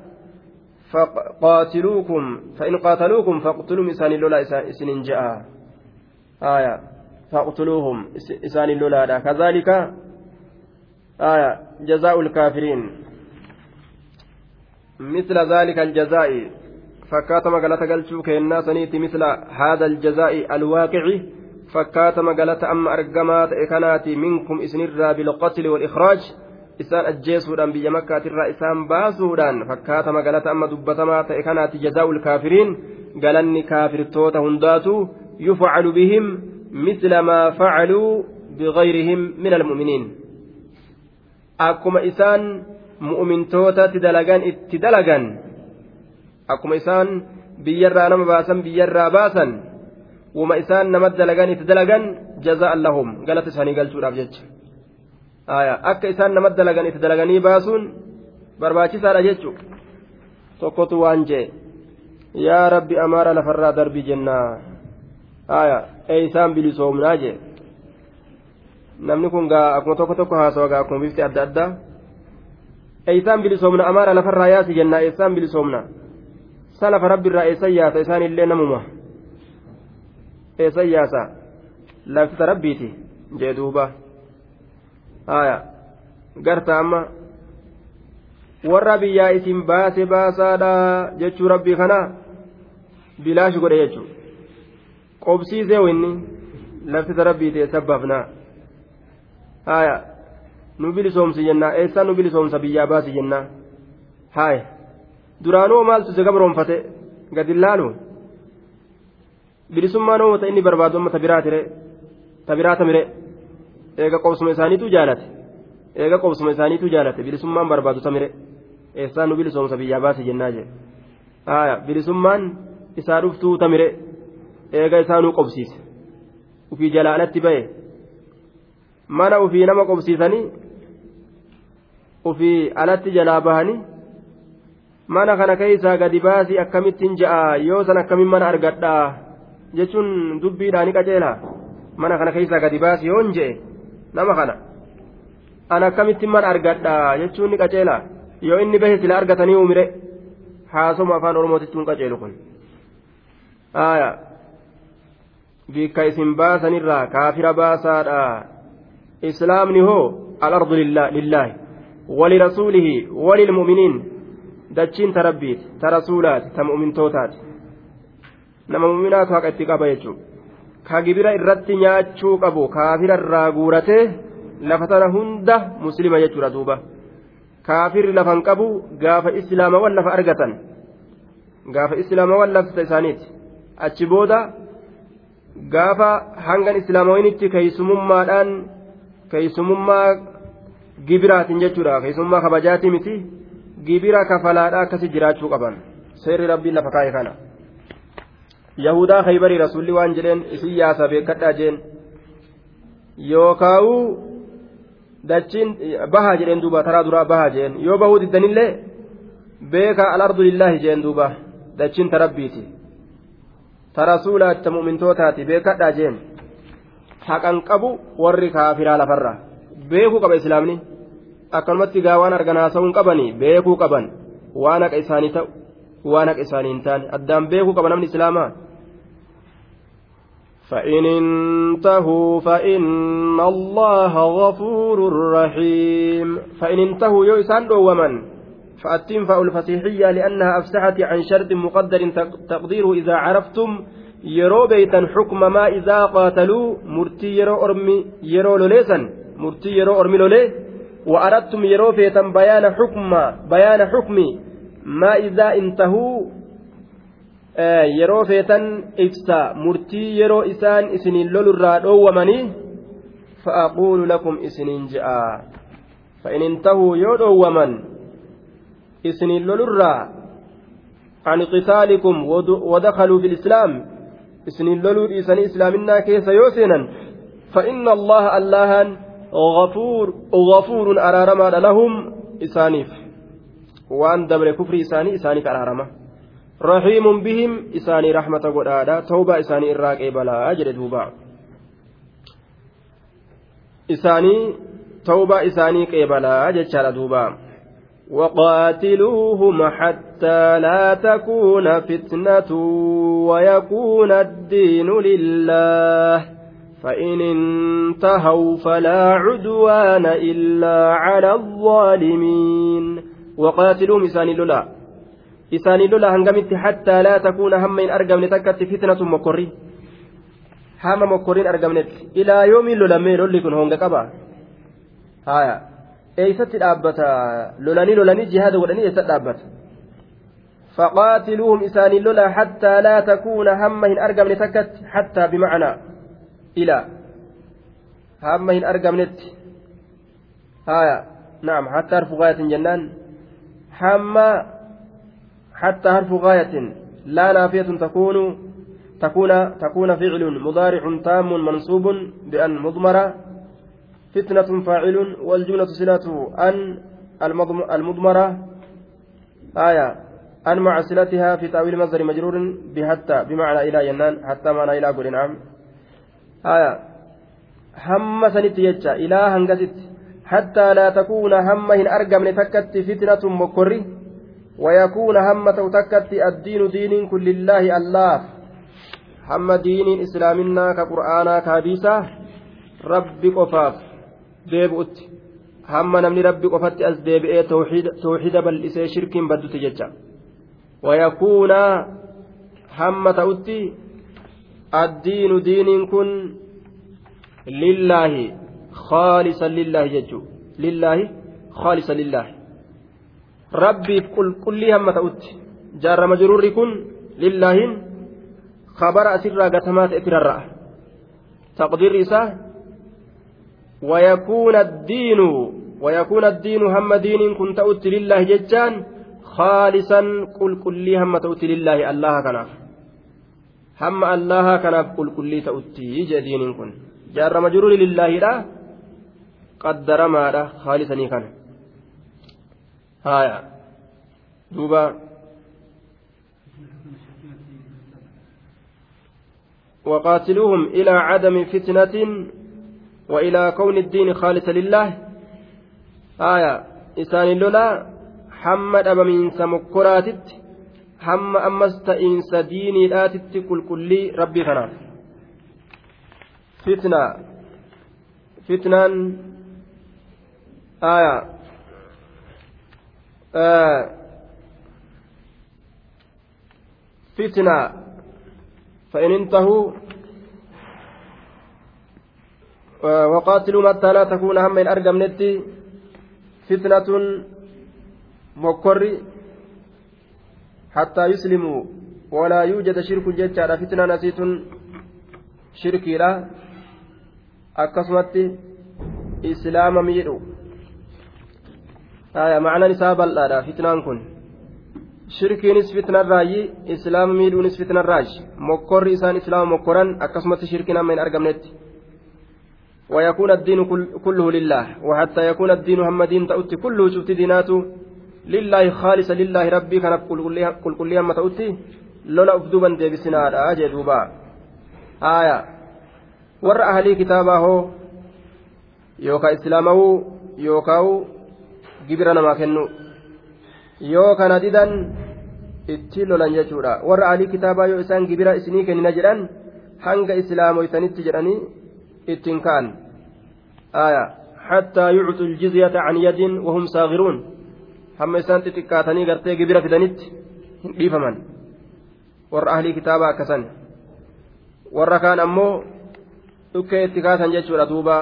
فقاتلوكم فإن قاتلوكم فاقتلوا إسان اللولا إسنين جاء. آية. فاقتلوهم إسان اللولا كذلك آية. جزاء الكافرين. مثل ذلك الجزاء. فكات مقالة قلتشو كينا سنيتي مثل هذا الجزاء الواقع. فكات مقالة أما أرقمات إكناتي منكم إسنرا بالقتل والإخراج. Isaan ajjeesuudhaan biyya makkaatirraa isaan baasuudhaan fakkaata magaalata amma dubbatamaa ta'e kanaati jazaa'ul kaafiriin galanni kaafirtoota hundaatu yufcalu bihim misla maa facaluu bigayrihim min almu'miniin akkuma isaan mu'umintootatti dalagan itti dalagan akkuma isaan biyyarraa nama baasan biyyarraa baasan wuma isaan nama dalagan itti dalagan jaza'an lahum galata isaanii galchuudhaaf jecha akka isaan nama dalagan itti dalaganii baasuun barbaachisaadha jechuun tokkotu waan jee yaa rabbi amaara lafarraa darbii jennaa ee isaan bilisoomnaa jee. namni kun gaa akkuma tokko tokko haasawa gaa akkuma bifti adda addaa eeysaan bilisoomna amaara lafarraa yaasi jennaa eessaan bilisoomna sa lafa rabbiirraa eessan yaasa isaan namuma eessan yaasa laftita rabbiiti jee duuba haya garta amma warra biyyaa isin baase baasaadha jechuu rabbii kana bilaashi godhe jechuu qobsiisee winni laftita rabbiiti eessa baafnaa haya nu bilisoomsi jennaa eessaan nu bilisoomsa biyyaa baasi jennaa haya duraanuu maaltu si gabroonfate gadi laalu bilisummaan uumata inni barbaadu amma tabiraatire tabiraata mire eega qobsuma isaaniitu jaalate eega qobsuma isaaniitu jaalate bilisummaan barbaadu tamire eessaan nu bilisoomsa biyyaa baasi jennaa jee haya bilisummaan isaa dhuftuu tamire eega isaanuu qobsiise ufii jalaalatti ba'e mana ufii nama qobsiisanii ufii alatti jalaa bahanii mana kana keessaa gadi baasii akkamittiin ja'a yoo san akkamin mana argadhaa jechuun dubbiidhaani qaceela mana kana keessaa gadi baasii yoon je'e nama kana. An akkamittiin mana argadhaa jechuun ni qaceela yoo inni bahe sila argatanii umire haasoma afaan oromootitti hin qaceelu kun. Bikka isin baasanirraa kaafira baasaadha. Islaamni hoo? Alardu lillaahi. Walirasuulihi walilmu'miniin dachiin ta rabbiiti ta rasuulaati ta mu'mintootaati nama mu'minaatu haqa itti qaba jechuudha ka gibira irratti nyaachuu qabu kaafira irraa guuratee lafa tana hunda muslima jechuudha duuba. Kaafirri lafan qabu gaafa islaamawwan lafa argatan gaafa islaamawwan lafta isaaniiti. Achi booda gaafa hangan islaamawwanitti keeysumummaadhaan keeysumummaa gibiraatiin jechuudha keeysummaa kabajaatii miti gibira kafalaadha akkasi jiraachuu qaban. Seerri rabbiin lafa kaa'e kana yahudaa khaybarii rasuulli waan jedheen isin yaasa beekadhaa jeen yookaa'u dachiin bahaa jedheen duuba taraa duraa bahaa jeen yoo bahuu diddanillee beeka alardu lillaahi jeen duuba dachiin ta rabbiiti ta rasuulaati ta mu'mintootaati beekadhaa jeen haqan qabu warri kaafiraa lafarra beekuu qaba islaamni akkanumatti gaa waan argan haasa'uun qabanii beekuu qaban waan haqa isaanii ta'u waan haqa isaanii hin taane addaan beekuu qaba namni islaamaa. فإن انتهوا فإن الله غفور رحيم فإن انتهوا يوسان ومن فالتنفع الفسيحية لأنها أفسحت عن شرط مقدر تقديره إذا عرفتم beeytan xukma maa izaa qaataluu murtii yeroo ormi yeroo loleesan murtii yeroo ormi lolee wa aradtum yeroo feetan bayaana xukma bayaana xukmi maa izaa intahuu yeroo feetan ibsa murtii yeroo isaan isiniin lolurraa dhoowwamanii fa'aquulu lakum isiniin je'a fa'in intahuu yoo dhoowwaman isiniin lolurraa عن قتالكم ودخلوا في الإسلام loluu dhiisanii islaaminaa keessa yoo seenan فإن الله اللهن غفور غفور أرارما لهم إسانيف وأن دبر كفر إساني إساني أرارما رحيم بهم إساني رحمة قدادا توبة إساني إراك إبلا أجر دوبا إساني توبة إساني قبلا أجر دوبا وقاتلوهم حتى لا تكون فتنة ويكون الدين لله فإن انتهوا فلا عدوان إلا على الظالمين وقاتلوهم إسان لولا. إسان لولا هنقمت حتى لا تكون هم إن أرقم لتكت فتنة مكرين هام مكرين أرقمت إلى يوم لولا ميرو لكن هونغ كبا. هايا. eeysatti dhaabbata lolanii lolanii jihaada godhanii eessatti dhaabbata فقاتلوهم إسان لولا حتى لا تكون همهن أرقم لتكت حتى بمعنى. إلى. همهن أرقم نت هايا. نعم. حتى غاية جنان. هم حتى حرف غاية لا نافية تكون تكون تكون فعل مضارع تام منصوب بأن مضمرة فتنة فاعل والجملة صلة أن المضمرة آية أن مع صلتها في تأويل مصدر مجرور بحتى بمعنى إلى ينان حتى معنى إلى قول نعم آية هم سنت يجا إلى هنجزت حتى لا تكون همهن أرقم لتكت فتنة مكري ويكون همة تكت الدين دين كل الله الله هم دين إسلامنا كقرآنا كابيسة ربي قفاف deebi'utti hamma namni rabbi qofatti as deebi'ee tawxiida bal'isee shirkiin badduti jecha wayakuuna hamma ta'utti addiinu diiniin kun lillaahi khaalisa lillaahi jechuu lillaahi khaalisa lillaahi rabbiif qulqullii hamma ta'utti jaarrama jirurri kun lillaahin kabara asirraa gatamaa ta'e firarra'a taqdiirri isaa ويكون الدين ويكون الدين هم دين كنت أوت لله ججان خالصا قل كل هم تؤتي لله الله كناف هم الله كناف قل كل تؤتي جدين كن جار مجرور لله لا ما لا خالصا كان. هايا. دوبا. وقاتلوهم إلى عدم فتنة وإلى كون الدين خالصا لله. آية إسان اللولا حمد من سمكراتت حم أمس تئنس ديني الآتت كل كلي ربي خناف فتنة. فتنة آية. آه. فتنة. فإن انتهوا وقاتلوا حتى لا تكون هم من أرقمنت فتنة مكر حتى يسلموا. ولا يوجد شرك ججار فتنة نسيت شركي لا. أكسمت إسلام آية معنى نساب الله فتنان كن. shirkiinis fitnarraayi islaama miidhuunis fitnarraayi mokkorri isaan islaama mokkoran akkasumatti shirkiin amma hin argamnetti ويكون الدين كله لله وحتى يكون الدين هم دين تأتي كله شفت ديناته لله خالص لله ربي كان كل كل يوم تأتي. لولا أفدوبا ديبسنا أجي دوبا. آية. ور أهلي كتابه يوكا إسلامه يوكاو gibira namaa kennu yoo kana didan itti lolan jechuudha warra alii kitaabaa yoo isaan gibira isinii kennina jedhan hanga islaamoysanitti jedhanii ittiin ka'an aya حتى يعطوا الجزية عن يد وهم صاغرون هم إسان تتكاتني قرتي قبرة فدنت dhiifaman warra ahlii kitaabaa akkasan warra kaan ammoo dhukkee itti kaasan jechuudha duuba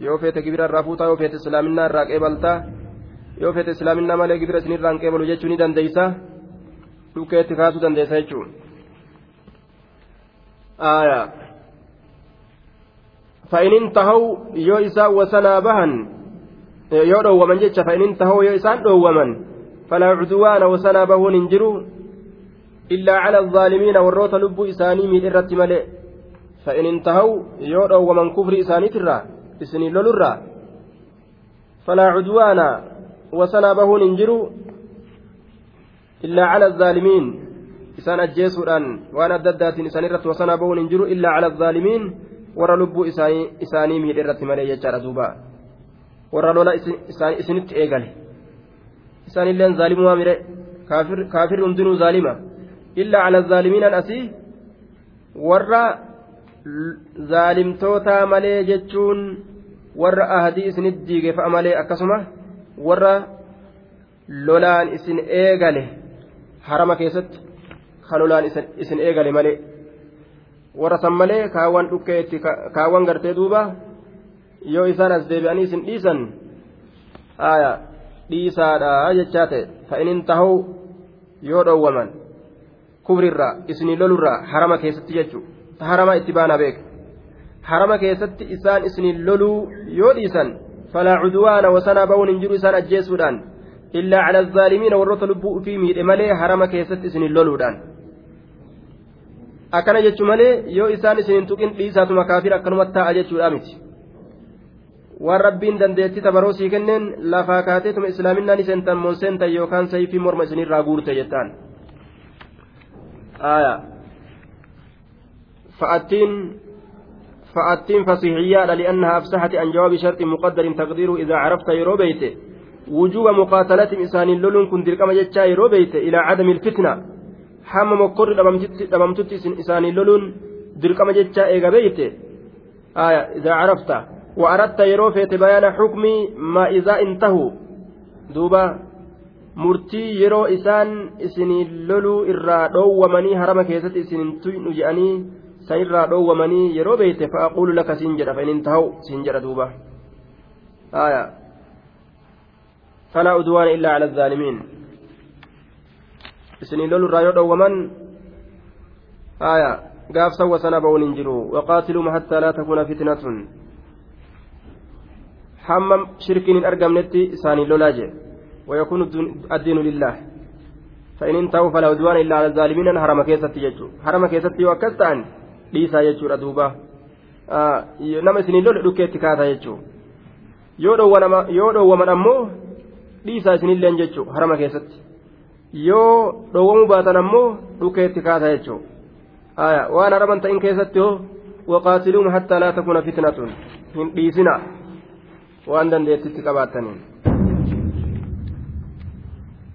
yoo feete gibira irraa fuutaa yoo feete islaaminaa malee gibira isinirraa hin qeebalu jechuu ni dandeeysa dhukkee itti kaasuu dandeessa jechuudha. آية فإن انتهوا يو إساء وسنا بهن يو دومن جتش فإن انتهوا يو إساء دومن فلا عدوان وسنا بهن انجروا إلا على الظالمين والروت لب إساني من إرت ملئ فإن انتهوا يو دومن كفر إساني ترى إسني لولرا فلا عدوان وسنا بهن انجروا إلا على الظالمين isaan ajjeesuudhaan waan adda addaatiin isaan irratti wasanaa bahuun hin jiru illaa cala zaalimiin warra lubbuu isaanii miidhe irratti malee jechaadha duuba warra lola isinitti eegale isaanilleen zaalimumaa mire kaafirri hundinuu zaalima illaa cala zaalimiinan asii warra zaalimtootaa malee jechuun warra ahadii isinit diige fa'a malee akkasuma warra lolaan isin eegale harama keessatti kalolaan isin eegale malee warra san malee kaawwan dhukkeetti kaawwan gartee duuba yoo isaan as deebi'anii isin dhiisan dhiisaadha jechaa ta'e fa'inin tahuu yoo dhowwaman kubrirraa isinii lolurraa harama keessatti jechuu harama itti baana beeka harama keessatti isaan isinii loluu yoo dhiisan falaa cudwaana wasanaa ba'uun hin jiru isaan ajjeesuudhaan illaa cala zaalimiina warroota lubbuu ufii miidhe malee harama keessatti isinii loluudhaan akkana jechuun malee yoo isaan isinin tuqin dhiisaatuma kaafir akkanumatti taa'a jechuudha miti waan rabbiin dandeettii tabaroo sii kenneen lafaa kaateetuma islaaminaan iseentan moonseentan yookaan sayfii morma isinirraa guurte jettaan fa'attiin fasihiyyaadha li'annaha afsaxati an jawaabi sharxi muqaddarin taqdiiru idaa carafta yeroo beeyte wujuuba muqaatalatim isaaniin loluun kun dirqama jechaa yeroo beeyte ilaa cadami ilfitna hamma mokkorri dhabamtutti isaanii loluun dirqama jechaa eega beeyte idaa carafta وأردت يرو فيت بيان حكم ما إذا انتهوا دوبا مرتي يرو إسان إسني لولو إرا دو ومني هرم كيست إسن تينو جأني سيرا دو ومني يرو بيت فأقول لك سنجر فإن انتهوا سنجر دوبا آية فلا عدوان إلا على الظالمين إسني لولو إرا دو ومن آية قاف سوى سنة بون انجروا وقاتلوا حتى لا تكون فتنة hamma shirkiin hin argamnetti isaanii lolaa jee. ويكون الدين لله فإن انتهوا فلا عدوان إلا على الظالمين حرم كيستي يجو حرم كيستي وكستان ليسا يجو ردوبا nama isinii lole dhukkeetti kaataa jechuu yoo dhoowwaman ammoo dhiisaa isinilleen jechuu harama keessatti yoo dhoowwamuu baatan ammoo dhukkeetti kaataa jechuu waan haraman ta'in keessatti hoo waqaatiluum hattaa laa takuna fitnatun hin dhiisina waan dandeettitti qabaataniin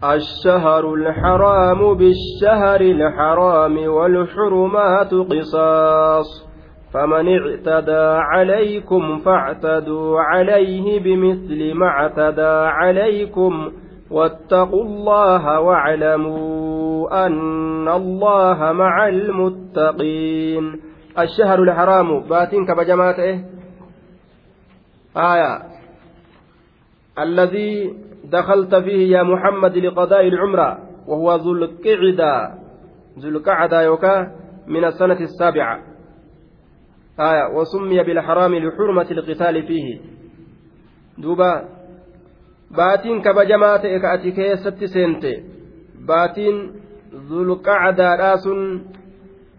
الشهر الحرام بالشهر الحرام والحرمات قصاص. فمن اعتدى عليكم فاعتدوا عليه بمثل ما اعتدى عليكم. واتقوا الله واعلموا أن الله مع المتقين. الشهر الحرام باتين كبجماته آية. الذي دخلت فيه يا محمد لقضاء العمرة وهو ذو القعدة ذو القعدة يوكا من السنة السابعة. آية وسمي بالحرام لحرمة القتال فيه. دوبا باتين كبجمات إكاتي كيست سنتي باتين ذو القعدة راس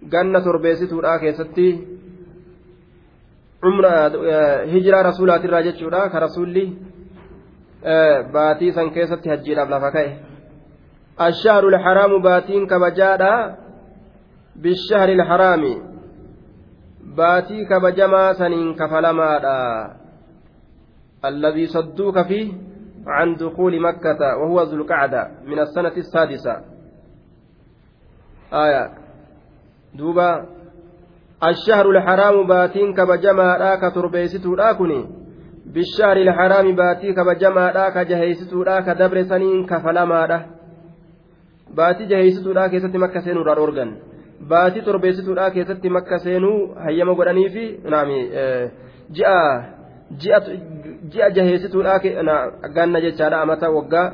جنة تربيستو راكيستي عمرة هجرة رسولات الراجة شورا كرسولي. Baatii san keessatti hajjiidhaaf lafa ka'e ashahru lharaamu baatiin kabajaadha bishahri lharaami baatii kabajamaa saniin kafalamaadha alladii sadduuka fi عن دخول مكة وهو ذو القعدة من السنة السادسة آية دوبا الشهر الحرام باتين كبجما راك تربيستو راكني bishaari ilharaami baatii kabajamaadhaa ka jaheeysituudhaa ka dabre saniin kafalamaadha. Baatii jaheeysituudhaa keessatti makka seenuurraa dhoorgan baatii torbeessituudhaa keessatti makka seenuu hayyama godhanii fi naami ji'a ji'a jaheessituudhaa ganna jechaadha amata waggaa.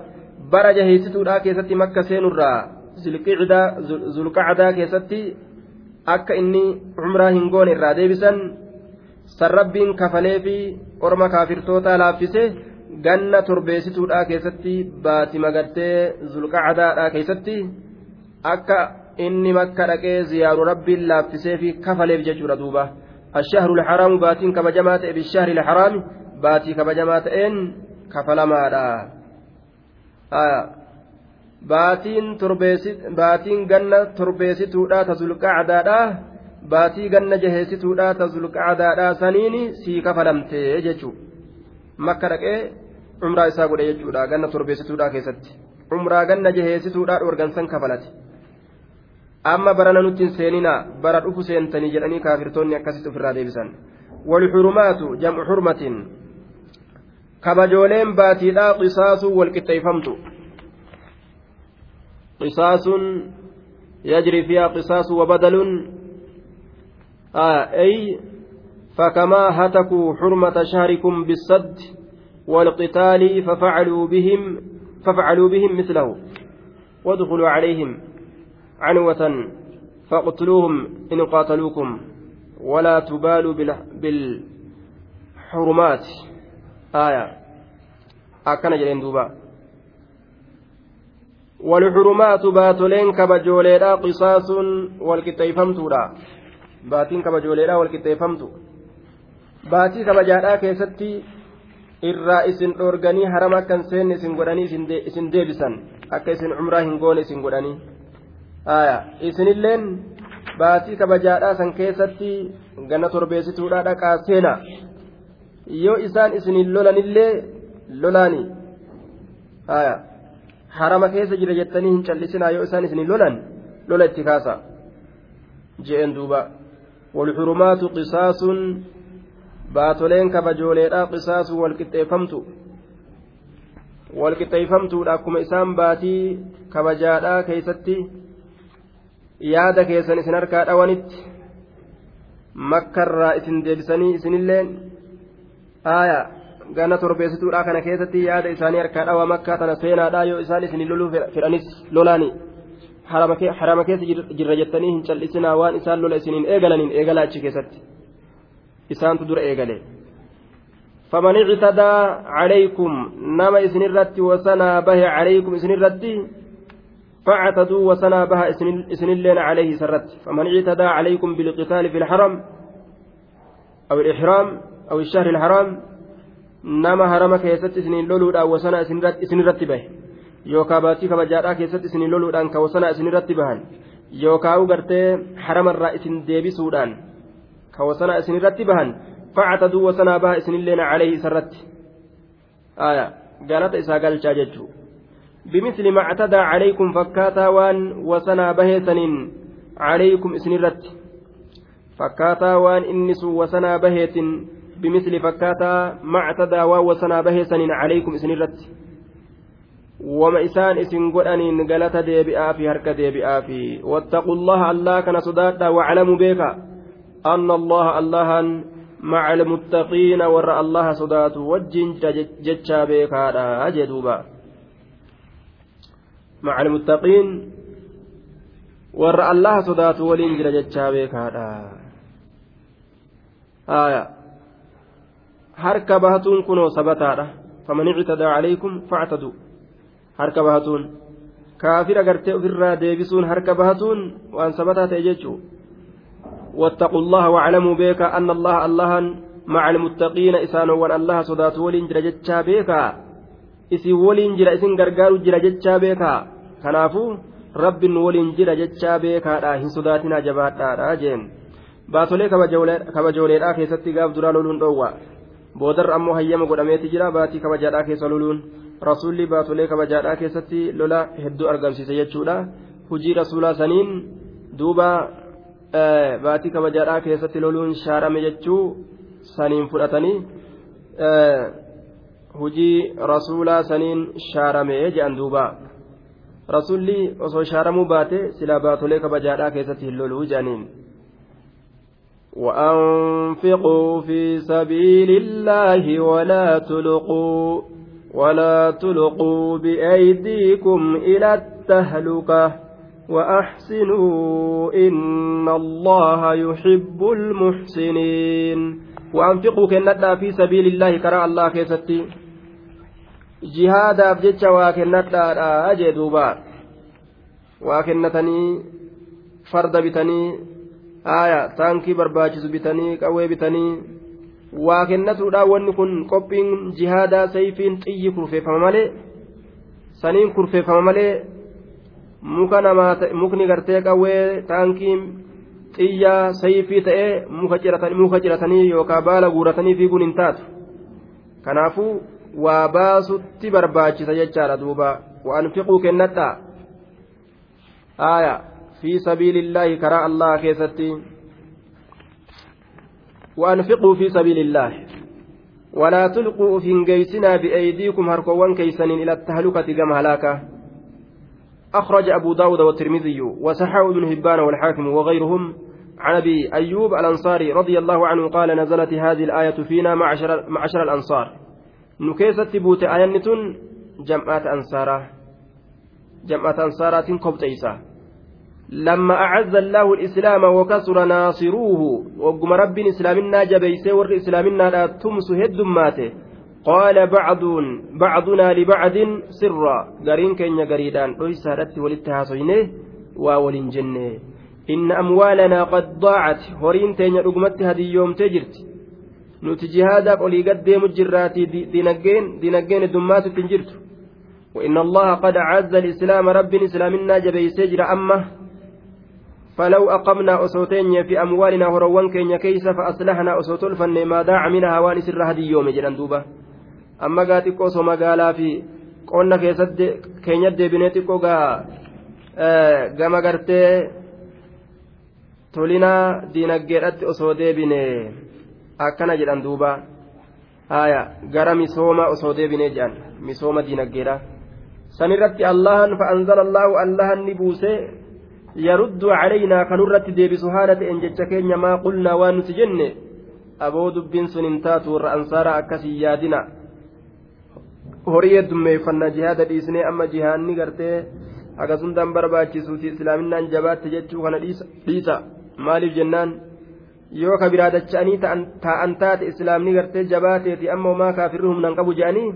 Bara jaheessituudhaa keessatti makka seenurraa zulqacdaa keessatti akka inni cumraa hin goone irraa deebisan sarrabbiin kafalee fi orma kaafirtoota laaffise ganna torbeessituudhaa keessatti baati magartee zulqacadaadhaa keessatti akka inni makka dhaqee ziyaaru rabbiin laaffisee fi kafaleef jechuudha duuba. Ashahru lxaraamu baatiin kabajamaa ta'e bishahri lxaraami baatii kabajamaa ta'een kafalamaadha. Baatiin ganna torbeessituudhaa ta zulqacadaadhaa baatii ganna jaheessituudha ta zulqacdaadha saniini sii kafalamte jechuu makka dhaqee umraa isaa godhe jechuudha ganna torbeessituudha keessatti. Umraa ganna jaheessituudha dhorgansan kafalate. Amma barana nutti hin seeninaa bara dhufu seentanii jedhanii kaafirtoonni akkasitti ofirraa deebisan. Walxurumaatu jam'u xurmatin. Kabajooleen baatiidhaa qisaasuu walqixxeeyfamtu qisaasun yajri fiihaa qisaasu wabadalun أي فكما هتكوا حرمة شهركم بالسد والقتال ففعلوا بهم ففعلوا بهم مثله. وادخلوا عليهم عنوة فاقتلوهم إن قاتلوكم ولا تبالوا بالحرمات. آية. أكن جلين دوبا. والحرمات باتولين كبجوليدا قصاص والكتيفمتودا. باتين كبجوليدا والكتيفمتو baatii kabajaadhaa keessatti irraa isin dhoorganii harama akkan seenne isin godhanii isin deebisan akka isin umraa hin goone isin godhanii isinilleen baatii kabajaadhaa san keessatti ganna torbeessituudha dhaqaa seena yoo isaan isiniin lolanillee lolaani harama keessa jira jettanii hin callisinaa yoo isaan isiniin lolan lola itti kaasa je'een duuba walxurumaatu qisaasun baatoleen kabajooleedhaa qisaasun walqixxeeffamtu walqixxeeffamtuudha akkuma isaan baatii kabajaadhaa keeysatti yaada keessan isin harkaa dhawanitti makkarraa isin deebisanii isinilleen aaya gana torbeessituudha kana keessatti yaada isaanii harkaa dhawa makkaa tana seenaadhaa yoo isaan isin loluu fedhanis lolaani harama keessa jirra jettanii hin cal'isinaa waan isaan lola isiniin eegalaniin eegala achi keessatti isaantu dura eegale فمن اعتدى عليكم نما إسن الرت وسنا به عليكم إسن الرت فاعتدوا وسنا بها إسن اللين عليه سرت. فمن اعتدى عليكم بالقتال في الحرم أو الإحرام أو الشهر الحرام نما هرم كيست إسن لولود أو وسنا إسن رت به. yookaa baatii kabajaadhaa keessatti isin loluudhaan kawsanaa isin irratti bahan. Yookaa gartee haramarraa isin deebisuudhaan kawsanaa isin irratti bahan facataduu wasanaa baha isinilleen calehi isarratti galata isaa galchaa jechuu. Bimisli mactadaa calaykum fakkaataa waan wasanaa baheesaniin calaykum isinirratti fakkaataa waan inni sun wasanaa baheetin bimisli fakkaataa mactadaa waan wasanaa baheesaniin calaykum isinirratti اسنرت وما إسان إسن قرأنين قالت ديبئا في هرك ديبئا في. واتقوا الله الله كان صدادا واعلموا بك أن الله الله مع المتقين ور الله صدات وجن ججا بك هذا أجدوبا. مع المتقين ور الله صدات ولين ججا بك هذا. آية. هرك بهتون كنوا سبتارة فمن اعتدى عليكم فاعتدوا. Harka bahatuun kaafira gartee ofirraa deebisuun harka bahatuun waan sabataa ta'e jechuu واتقوا الله واعلموا بك أن الله الله مع المتقين إسان وأن الله صدات ولين جرى جتشا بيكا إسي ولين جرى إسن غرغار جرى جتشا بيكا كنافو رب ولين جرى جتشا بيكا لا هن صداتنا جبات لا جين baatolee kabajooleedhaa keessatti gaaf duraa loluun dhoowwa boodar ammoo hayyama godhameeti jira baatii kabajaadhaa keessa loluun rasuulli baatolee kabajaadhaa keessatti lola hedduu argamsiise jechuudha hujii rasuulaa saniin duuba baatii kabajaadhaa keessatti loluun shaarame jechuu saniin fudhatanii hujii rasuulaa saniin shaaramee jedhan duuba rasuulli osoo shaaramuu baate silaa baatolee kabajaadhaa keessatti hin loluu jedhaniin. وأنفقوا في سبيل الله ولا تلقوا ولا تلقوا بأيديكم إلى التهلكة وأحسنوا إن الله يحب المحسنين. وأنفقوا كنتا في سبيل الله كرى الله كيستي. جهادا بجتشا وكنتا أجدوبا وكنتني فرد بتني. aya taankii barbaachisu bitanii qawwee bitanii waa kennatuudhaan wanni kun qophiin jihaadaa sayfiin xiyyi kurfeeffama malee saniin kurfeeffama malee muka namaa mukni gartee qawwee taankiin xiyyaa sayfii ta'ee muka ciratanii yookaan baala guuratanii fiiguun hin taatu kanaafuu waa baasutti barbaachisa jechaadha duuba waan fiquu kennadhaa haaya fi sabiilillaahi karaa allaha keessatti. وأنفقوا في سبيل الله. ولا تلقوا في انجيسنا بأيديكم هركوان كيسن إلى التهلكة كما هلاكة أخرج أبو داود والترمذي وسحاو بن هبان والحاكم وغيرهم عن أبي أيوب الأنصاري رضي الله عنه قال نزلت هذه الآية فينا معشر, معشر الأنصار. نكيست بوت آية جمعات أنصارة. جمعات أنصارات كبتيسة لما أعز الله الإسلام وكسر ناصروه وقم رب إسلامنا جبيسي ور إسلامنا لا تمس هدماته قال بعض بعضنا لبعض سرا. قرين كين قريدان. ليس هدت وللتهاصينه وولين جنه. إن أموالنا قد ضاعت. هورين تين رقمت هذه يوم تجرت. nuti jihaadaaf olii gad deemu jirraatii dinageen dinageen dummaatu ittiin jirtu وإن الله قد عز الإسلام رب إسلامنا جبيسي جرى أمه. فلو أقمنا أصوتين في أموالنا هروان كينيا كيس فأصلحنا أصوت الفن ما داع منها وان سر هدي يوم جلن دوبا أما قاتي قوسو مقالا في قولنا كيسد كينيا ديبنيتي قوغا gama gartee tolina diinaggeedhatti osoo deebine akkana jedhan duuba haya gara misooma osoo deebine jedhan misooma diinaggeedha sanirratti allahan fa'anzala allaahu allahan ni buuse yaruddu calaynaa kanurratti deebisu haala ta'een jecha keenya maa qulnaa waan nuti jenne aboo dubbiin sun hin taatu warra ansaaraa akkasii horii heddummeeffannaa jihaada dhiisnee amma jihaanni gartee akkasumtaan barbaachisuuti islaaminaan jabaatte jechuu kana dhiisa maaliif jennaan yoo ka biraa dacha'anii taa'an taate islaamni gartee jabaateeti amma homaa kaafirri humnaan qabu je'anii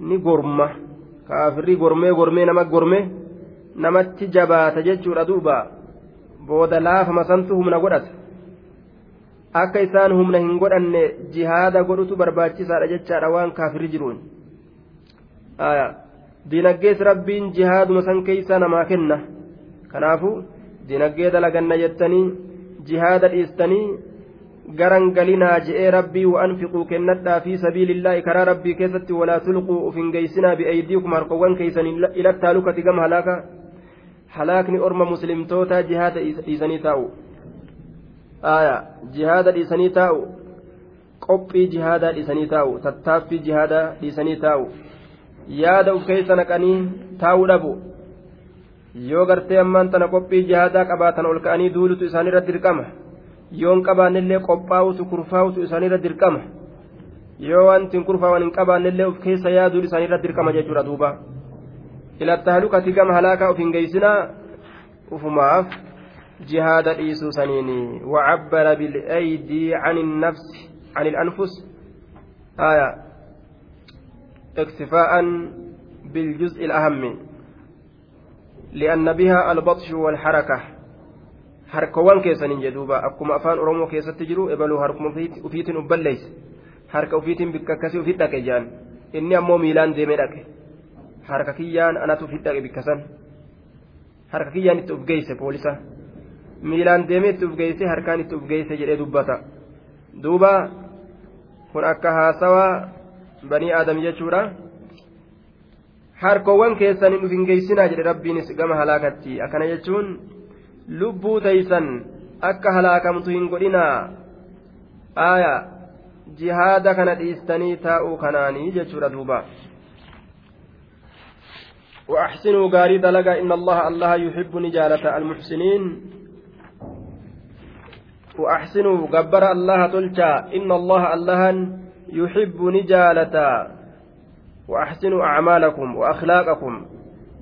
ni gorma kaafirri gormee gormee nama gormee. Namatti jabaata jechuudha duuba booda laafama santu humna godhata akka isaan humna hin godhanne jihaada godhutu barbaachisaadha jechaadha waan kaafirri jiruun dinaggees rabbiin jihaaduma san keeysaa namaa kenna kanaafu dinaggee dalaganna jettanii jihaada dhiistanii garan galinaa je'ee rabbii wa'anfiquu kennadhaa fi sabiilillaahi karaa rabbii keessatti walaa tulquu uf hin geeysinaa bi'aydiikum harkowwan keeysan ilattaa lukati gama halaaka halaakni orma muslimtoota jihaada dhiisanii taa'u jihaada dhiisanii taa'u qophii jihaadaa dhiisanii taa'u tattaaffii jihaadaa dhiisanii taa'u yaada uf keessa naqanii taa'uu dhabu yoo gartee ammaan tana qophii jihaadaa qabaatan ol ka'anii duulutu isaanirra dirqama yoon qabaannillee qophaa'utu kurfaa'utu isaanirra dirqama yoo wanti kurfaawan hin qabaannillee uf keessa yaaduun isaanirra dirqama jechuudha duuba. إلى التهلكة كما هلاكا وفين جيسنا وفماف جهاد إيسو سنيني وعبر بالأيدي عن النفس عن الأنفس آية اكتفاء بالجزء الأهم لأن بها البطش والحركة keessaniin jedhuuba akkuma afaan oromoo keessatti jiru ebaluu harkuma ufiitiin ubballeeyse harka ufiitiin bikka akkasii ufit dhaqe jaan inni ammoo miilaan deemee dhaqe harka kiyyaan anatu fidhaqe bikkasan harka kiyyaan itti ufgeeyse poolisa. Miilaan deemee itti ufgeeyse harkaan itti ufgeeyse jedhee dubbata. Duuba kun akka haasawaa banii aadam jechuudha. Harkowwan keessanii dhufin geessinaa jedhe rabbiinis gama halaakatti. Akkana jechuun lubbuu teeysan akka halaakamtu hin godhinaa. Aaya jihaada kana dhiistanii taa'uu kanaanii jechuudha duuba وأحسنوا غاري دلقا إن الله الله يحب نجالة المحسنين. وأحسنوا جبر الله تلجا إن الله الله يحب نجالة. وأحسنوا أعمالكم وأخلاقكم.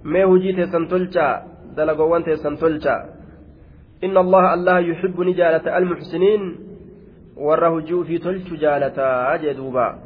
ما هجي تيسن تلجا دلقوان تيسن تلجا إن الله الله يحب نجالة المحسنين. hujii ufii tolchu jaalataa jee duuba